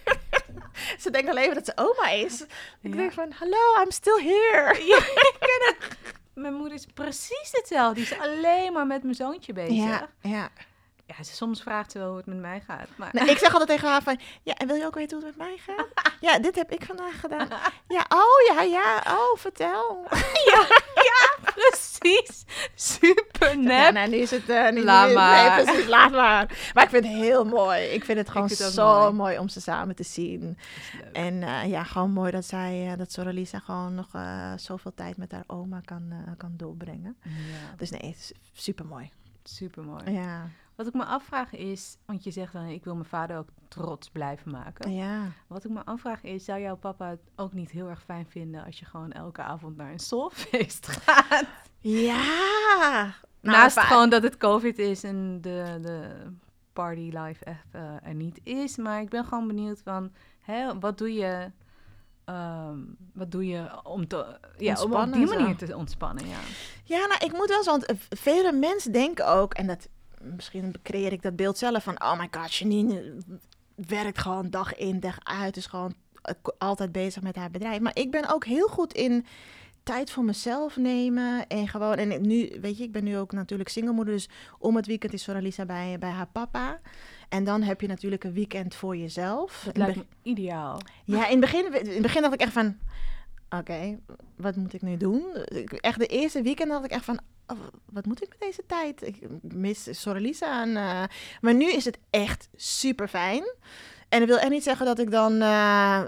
Speaker 3: ze denkt alleen maar dat ze oma is. Ik denk van, hallo, I'm still here. [laughs]
Speaker 1: Ja, ik [laughs] ken het. Mijn moeder is precies hetzelfde. Die is alleen maar met mijn zoontje bezig.
Speaker 3: Ja,
Speaker 1: Ja.
Speaker 3: Ja.
Speaker 1: soms vraagt ze wel hoe het met mij gaat. Maar
Speaker 3: Nou, ik zeg [laughs] altijd tegen haar van, ja, en wil je ook weten hoe het met mij gaat? [laughs] Ja, dit heb ik vandaag gedaan. [laughs] Ja, oh ja, ja, oh, vertel.
Speaker 1: precies. Super nep.
Speaker 3: Ja, nou, nu is het eh niet
Speaker 1: Laat
Speaker 3: nu-
Speaker 1: maar.
Speaker 3: Nee, precies, laat maar. Maar ik vind het heel mooi. Ik vind het gewoon
Speaker 1: vind het ook
Speaker 3: zo
Speaker 1: mooi.
Speaker 3: mooi. om ze samen te zien. En eh, ja, gewoon mooi dat zij, eh, dat Soralisa gewoon nog zoveel tijd met haar oma kan, kan doorbrengen.
Speaker 1: Ja,
Speaker 3: Dus nee, het is super mooi.
Speaker 1: super mooi.
Speaker 3: Ja,
Speaker 1: Wat ik me afvraag is, want je zegt dan, ik wil mijn vader ook trots blijven maken.
Speaker 3: ja.
Speaker 1: Wat ik me afvraag is, zou jouw papa het ook niet heel erg fijn vinden als je gewoon elke avond naar een soulfeest [laughs] gaat?
Speaker 3: Ja! Nou,
Speaker 1: Naast gewoon dat het COVID is en de, de party life echt eh, er niet is. Maar ik ben gewoon benieuwd van, hè, wat doe je... ehm, wat doe je om, te, ja, om op die
Speaker 3: zo.
Speaker 1: manier te ontspannen? Ja.
Speaker 3: Ja, nou, ik moet wel want vele mensen denken ook, en dat misschien creëer ik dat beeld zelf van, oh my god, Janine werkt gewoon dag in, dag uit, is gewoon eh, altijd bezig met haar bedrijf. Maar ik ben ook heel goed in tijd voor mezelf nemen en gewoon, en ik- nu, weet je, ik ben nu ook natuurlijk singlemoeder, dus om het weekend is Soralisa bij, bij haar papa. En dan heb je natuurlijk een weekend voor jezelf.
Speaker 1: Dat lijkt me ideaal.
Speaker 3: ja, in het begin, in het begin dacht ik echt van... Oké, wat moet ik nu doen? Echt de eerste weekend dacht ik echt van... oh, wat moet ik met deze tijd? Ik mis Sorelisa. En, eh, maar nu is het echt super fijn. En dat wil echt niet zeggen dat ik dan... eh,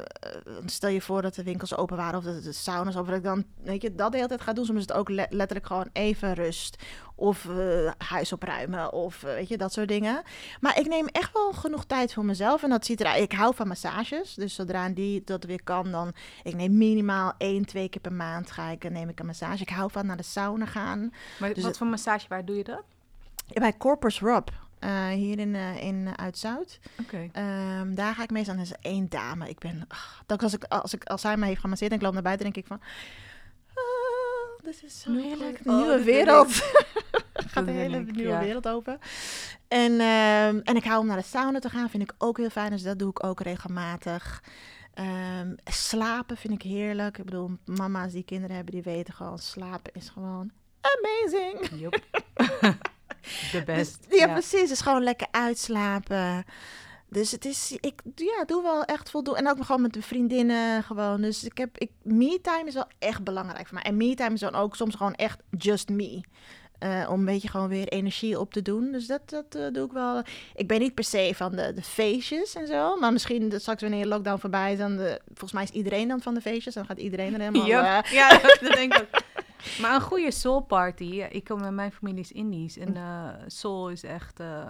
Speaker 3: stel je voor dat de winkels open waren of de, de sauna's open... dat ik dan weet je, dat de hele tijd ga doen. Soms is het ook le- letterlijk gewoon even rust. Of eh, huis opruimen of eh, weet je, dat soort dingen. Maar ik neem echt wel genoeg tijd voor mezelf. En dat ziet eruit. Ik hou van massages. Dus zodra die dat weer kan, dan. Ik neem minimaal één, twee keer per maand ga ik, neem ik een massage. Ik hou van naar de sauna gaan.
Speaker 1: Maar
Speaker 3: Dus
Speaker 1: wat voor massage, waar doe je dat?
Speaker 3: Bij Corpus Rob. Eh, hier in, eh, in eh, Uit-Zout.
Speaker 1: Oké.
Speaker 3: Ehm, daar ga ik meestal. En er is één dame. Ik ben. ach, dat als, ik, als, ik, als hij me heeft gemasseerd en ik loop naar buiten, denk ik van. ah, dit is zo heerlijk.
Speaker 1: Oh,
Speaker 3: nieuwe
Speaker 1: wil
Speaker 3: wereld. [laughs] Gaat de hele
Speaker 1: ik,
Speaker 3: nieuwe
Speaker 1: ja.
Speaker 3: wereld open. En, ehm, en ik hou om naar de sauna te gaan, vind ik ook heel fijn. Dus dat doe ik ook regelmatig. Ehm, slapen vind ik heerlijk. Ik bedoel, mama's die kinderen hebben, die weten gewoon, slapen is gewoon amazing. [laughs]
Speaker 1: De best.
Speaker 3: Dus, ja, precies. Dus gewoon lekker uitslapen. Dus het is, ik ja, doe wel echt voldoende. En ook gewoon met de vriendinnen gewoon. Dus ik heb, ik, me-time is wel echt belangrijk voor mij. En me-time is dan ook soms gewoon echt just me. Eh, om een beetje gewoon weer energie op te doen. Dus dat, dat eh, doe ik wel. Ik ben niet per se van de, de feestjes en zo. Maar misschien straks wanneer de lockdown voorbij is... Dan de, volgens mij is iedereen dan van de feestjes. Dan gaat iedereen er helemaal... [laughs]
Speaker 1: Ja,
Speaker 3: eh,
Speaker 1: ja [laughs] dat denk ik ook. Maar een goede soul party. Ik kom met mijn familie is Indisch. En eh, soul is echt... eh,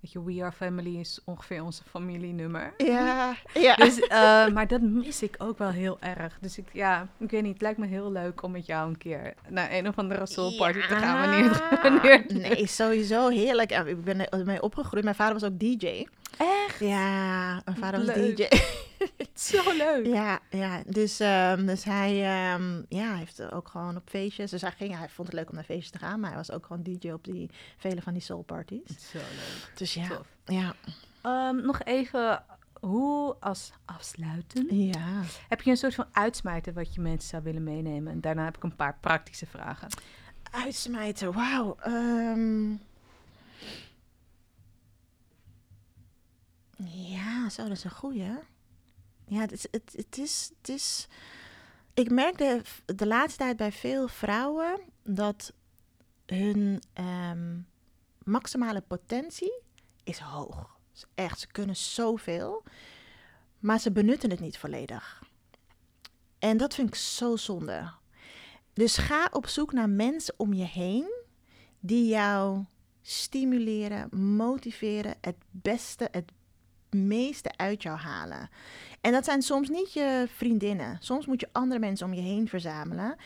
Speaker 1: weet je, We Are Family is ongeveer onze familienummer.
Speaker 3: ja, ja. [laughs]
Speaker 1: Dus, eh, maar dat mis ik ook wel heel erg. Dus ik, ja, ik weet niet. Het lijkt me heel leuk om met jou een keer naar een of andere soul party te gaan. Wanneer, wanneer
Speaker 3: Nee, sowieso heerlijk. Ja, Ik ben ermee opgegroeid. Mijn vader was ook DJ.
Speaker 1: Echt
Speaker 3: Ja, mijn vader was
Speaker 1: Leuk.
Speaker 3: DJ. [laughs]
Speaker 1: zo leuk.
Speaker 3: Ja, ja. Dus, ehm, dus hij ehm, ja, heeft ook gewoon op feestjes. Dus hij, ging, hij vond het leuk om naar feestjes te gaan. Maar hij was ook gewoon DJ op die, vele van die soul parties.
Speaker 1: Zo leuk.
Speaker 3: Dus ja,
Speaker 1: Tof.
Speaker 3: ja.
Speaker 1: Ehm, nog even, hoe als afsluiten?
Speaker 3: ja.
Speaker 1: Heb je een soort van uitsmijter wat je mensen zou willen meenemen? En daarna heb ik een paar praktische vragen.
Speaker 3: Uitsmijten, wauw. Ja, zo, dat is een goeie. Ja, het is, het, is, het is... Ik merkte de laatste tijd bij veel vrouwen dat hun ehm, maximale potentie is hoog. Is echt, ze kunnen zoveel, maar ze benutten het niet volledig. En dat vind ik zo zonde. Dus ga op zoek naar mensen om je heen die jou stimuleren, motiveren, het beste, het meeste uit jou halen. En dat zijn soms niet je vriendinnen. Soms moet je andere mensen om je heen verzamelen.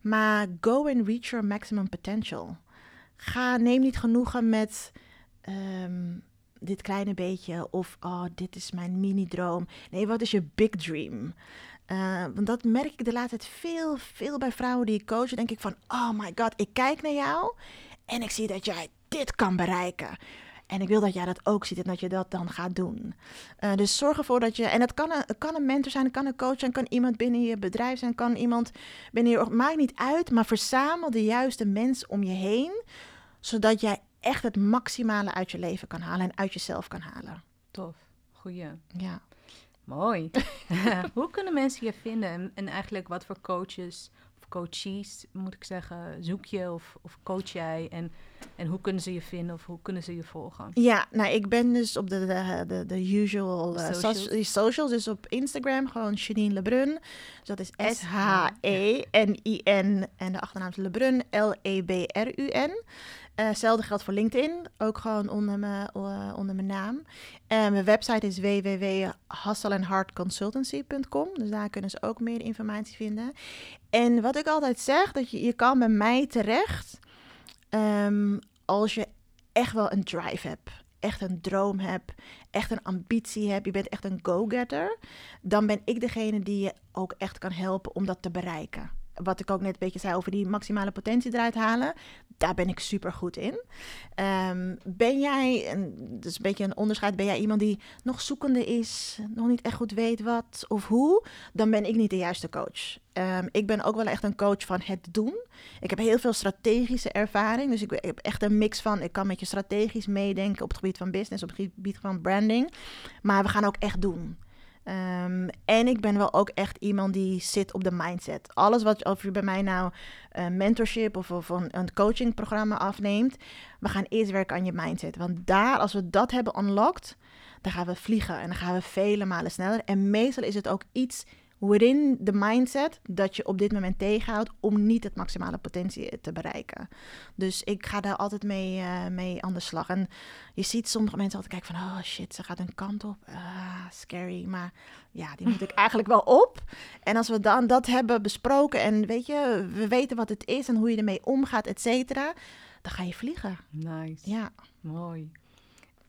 Speaker 3: Maar go and reach your maximum potential. Ga, neem niet genoegen met ehm, dit kleine beetje of oh, dit is mijn mini-droom. Nee, wat is je big dream? Eh, want dat merk ik de laatste tijd veel, veel bij vrouwen die ik coach. Denk ik van, oh my god, ik kijk naar jou en ik zie dat jij dit kan bereiken. En ik wil dat jij dat ook ziet en dat je dat dan gaat doen. Eh, dus zorg ervoor dat je, en het kan, een, het kan een mentor zijn, het kan een coach zijn, kan iemand binnen je bedrijf zijn, kan iemand binnen je, maakt niet uit, maar verzamel de juiste mensen om je heen, zodat jij echt het maximale uit je leven kan halen en uit jezelf kan halen.
Speaker 1: Tof. Goeie.
Speaker 3: Ja.
Speaker 1: Mooi. [laughs] Hoe kunnen mensen je vinden? En, en eigenlijk wat voor coaches coaches, moet ik zeggen, zoek je of, of coach jij? En, en hoe kunnen ze je vinden of hoe kunnen ze je volgen?
Speaker 3: Ja, nou, ik ben dus op de, de, de, de usual eh,
Speaker 1: socials.
Speaker 3: soci- socials. Dus op Instagram gewoon Janine Lebrun. Dus dat is S-H-E-N-I-N en de achternaam is Lebrun, L-E-B-R-U-N. Eh, Hetzelfde geldt voor LinkedIn, ook gewoon onder mijn, eh, onder mijn naam. En mijn website is www.hustleandheartconsultancy.com. Dus daar kunnen ze ook meer informatie vinden. En wat ik altijd zeg, dat je, je kan bij mij terecht ehm, als je echt wel een drive hebt. Echt een droom hebt, echt een ambitie hebt, je bent echt een go-getter, dan ben ik degene die je ook echt kan helpen om dat te bereiken. Wat ik ook net een beetje zei over die maximale potentie eruit halen, daar ben ik super goed in. Ehm, ben jij, en dat is een beetje een onderscheid, ben jij iemand die nog zoekende is, nog niet echt goed weet wat of hoe, dan ben ik niet de juiste coach. Ehm, ik ben ook wel echt een coach van het doen. Ik heb heel veel strategische ervaring. Dus ik ik heb echt een mix van. Ik kan met je strategisch meedenken op het gebied van business, op het gebied van branding. Maar we gaan ook echt doen. Ehm, en ik ben wel ook echt iemand die zit op de mindset. Alles wat of je bij mij nou een mentorship of, of een, een coachingprogramma afneemt, we gaan eerst werken aan je mindset. Want daar, als we dat hebben unlocked, dan gaan we vliegen en dan gaan we vele malen sneller. En meestal is het ook iets within de mindset dat je op dit moment tegenhoudt om niet het maximale potentie te bereiken. Dus ik ga daar altijd mee, eh, mee aan de slag. En je ziet sommige mensen altijd kijken van, oh shit, ze gaat een kant op. Ah, scary. Maar ja, die moet ik [laughs] eigenlijk wel op. En als we dan dat hebben besproken en weet je, we weten wat het is en hoe je ermee omgaat, et cetera, dan ga je vliegen.
Speaker 1: Nice.
Speaker 3: Ja.
Speaker 1: Mooi.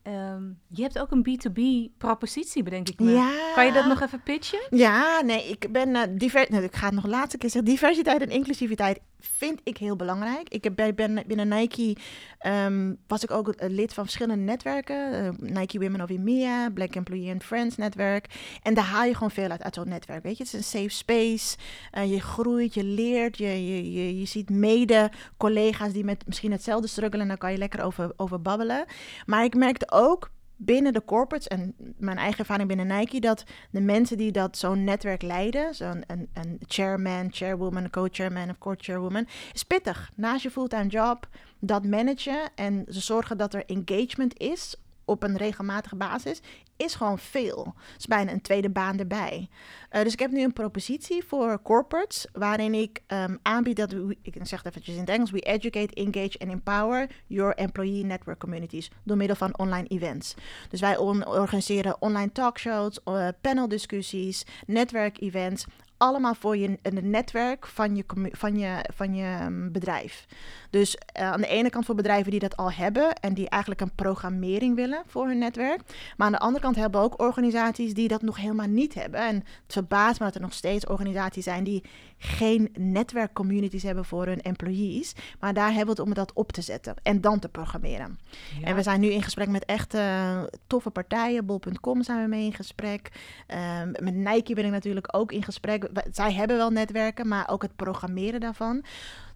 Speaker 1: Ehm, je hebt ook een B2B propositie, bedenk ik me.
Speaker 3: Ja.
Speaker 1: Kan je dat nog even pitchen?
Speaker 3: Ja, nee, ik ben uh, diver nee, ik ga het nog een laatste keer zeggen. Diversiteit en inclusiviteit vind ik heel belangrijk. Ik heb bij, ben, binnen Nike ehm, was ik ook eh, lid van verschillende netwerken. Eh, Nike Women of EMEA, Black Employee and Friends netwerk. En daar haal je gewoon veel uit, uit zo'n netwerk. Weet je, het is een safe space. Eh, je groeit, je leert, je, je, je, je ziet mede collega's die met misschien hetzelfde struggelen. En daar kan je lekker over, over babbelen. Maar ik merkte ook binnen de corporates en mijn eigen ervaring binnen Nike, dat de mensen die dat zo'n netwerk leiden, zo'n een, een chairman, chairwoman, co-chairman of co-chairwoman, is pittig. Naast je fulltime job, dat managen en ze zorgen dat er engagement is op een regelmatige basis, is gewoon veel. Het is bijna een tweede baan erbij. Uh, dus ik heb nu een propositie voor corporates, waarin ik um, aanbied dat we, ik zeg het eventjes in het Engels, we educate, engage and empower your employee network communities door middel van online events. Dus wij organiseren online talkshows, uh, paneldiscussies, netwerkevents, allemaal voor je het netwerk van je, van je, van je um, bedrijf. Dus uh, aan de ene kant voor bedrijven die dat al hebben en die eigenlijk een programmering willen voor hun netwerk. Maar aan de andere kant hebben we ook organisaties die dat nog helemaal niet hebben. En het verbaast me dat er nog steeds organisaties zijn die geen netwerkcommunities hebben voor hun employees. Maar daar hebben we het om dat op te zetten en dan te programmeren. Ja. En we zijn nu in gesprek met echt uh, toffe partijen. Bol.com zijn we mee in gesprek. Uh, met Nike ben ik natuurlijk ook in gesprek. Zij hebben wel netwerken, maar ook het programmeren daarvan.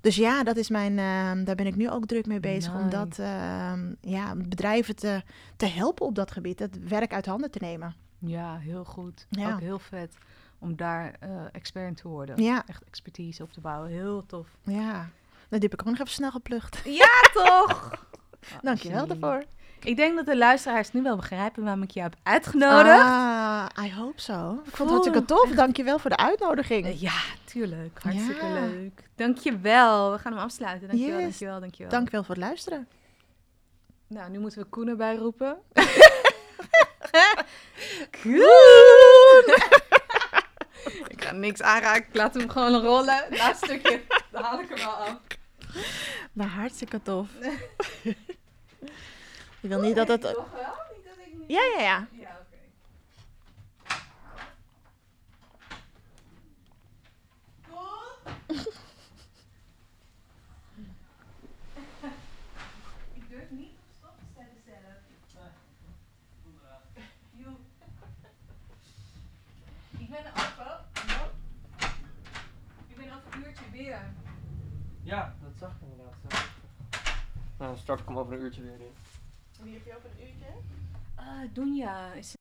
Speaker 3: Dus ja, dat is mijn, uh, daar ben ik nu ook druk mee bezig. Nice. Om dat, uh, ja, bedrijven te, te helpen op dat gebied. Het werk uit handen te nemen.
Speaker 1: Ja, heel goed. Ja. Ook heel vet om daar uh, expert in te worden. Ja. Echt expertise op te bouwen. Heel tof.
Speaker 3: Ja. Nou, die heb ik ook nog even snel geplucht.
Speaker 1: Ja, toch? [laughs]
Speaker 3: Dankjewel daarvoor.
Speaker 1: Ik denk dat de luisteraars nu wel begrijpen waarom ik je heb uitgenodigd.
Speaker 3: Ah, I hope so. Ik vond het hartstikke tof. Dankjewel voor de uitnodiging.
Speaker 1: Uh, ja, tuurlijk. Hartstikke ja. leuk. Dankjewel. We gaan hem afsluiten. Dankjewel, yes. dankjewel, dankjewel.
Speaker 3: Dankjewel voor het luisteren.
Speaker 1: Nou, nu moeten we [laughs] Koen erbij roepen.
Speaker 3: Koen!
Speaker 1: ik ga niks aanraken. Ik laat hem gewoon rollen. Laatste stukje, dan haal ik hem wel af.
Speaker 3: Maar hartstikke tof. [laughs] Je wil niet dat het...
Speaker 1: Toch wel? Niet dat ik niet...
Speaker 3: Ja, ja, ja.
Speaker 1: Ja, oké. Okay. ik durf niet op stop te zetten zelf. Nee. Ik ben er over. Ik ben over een uurtje weer.
Speaker 2: Ja, dat zag ik inderdaad. Nou, start ik hem over een uurtje weer in.
Speaker 3: Wie heb je over een uurtje?
Speaker 1: Uh, Dunja is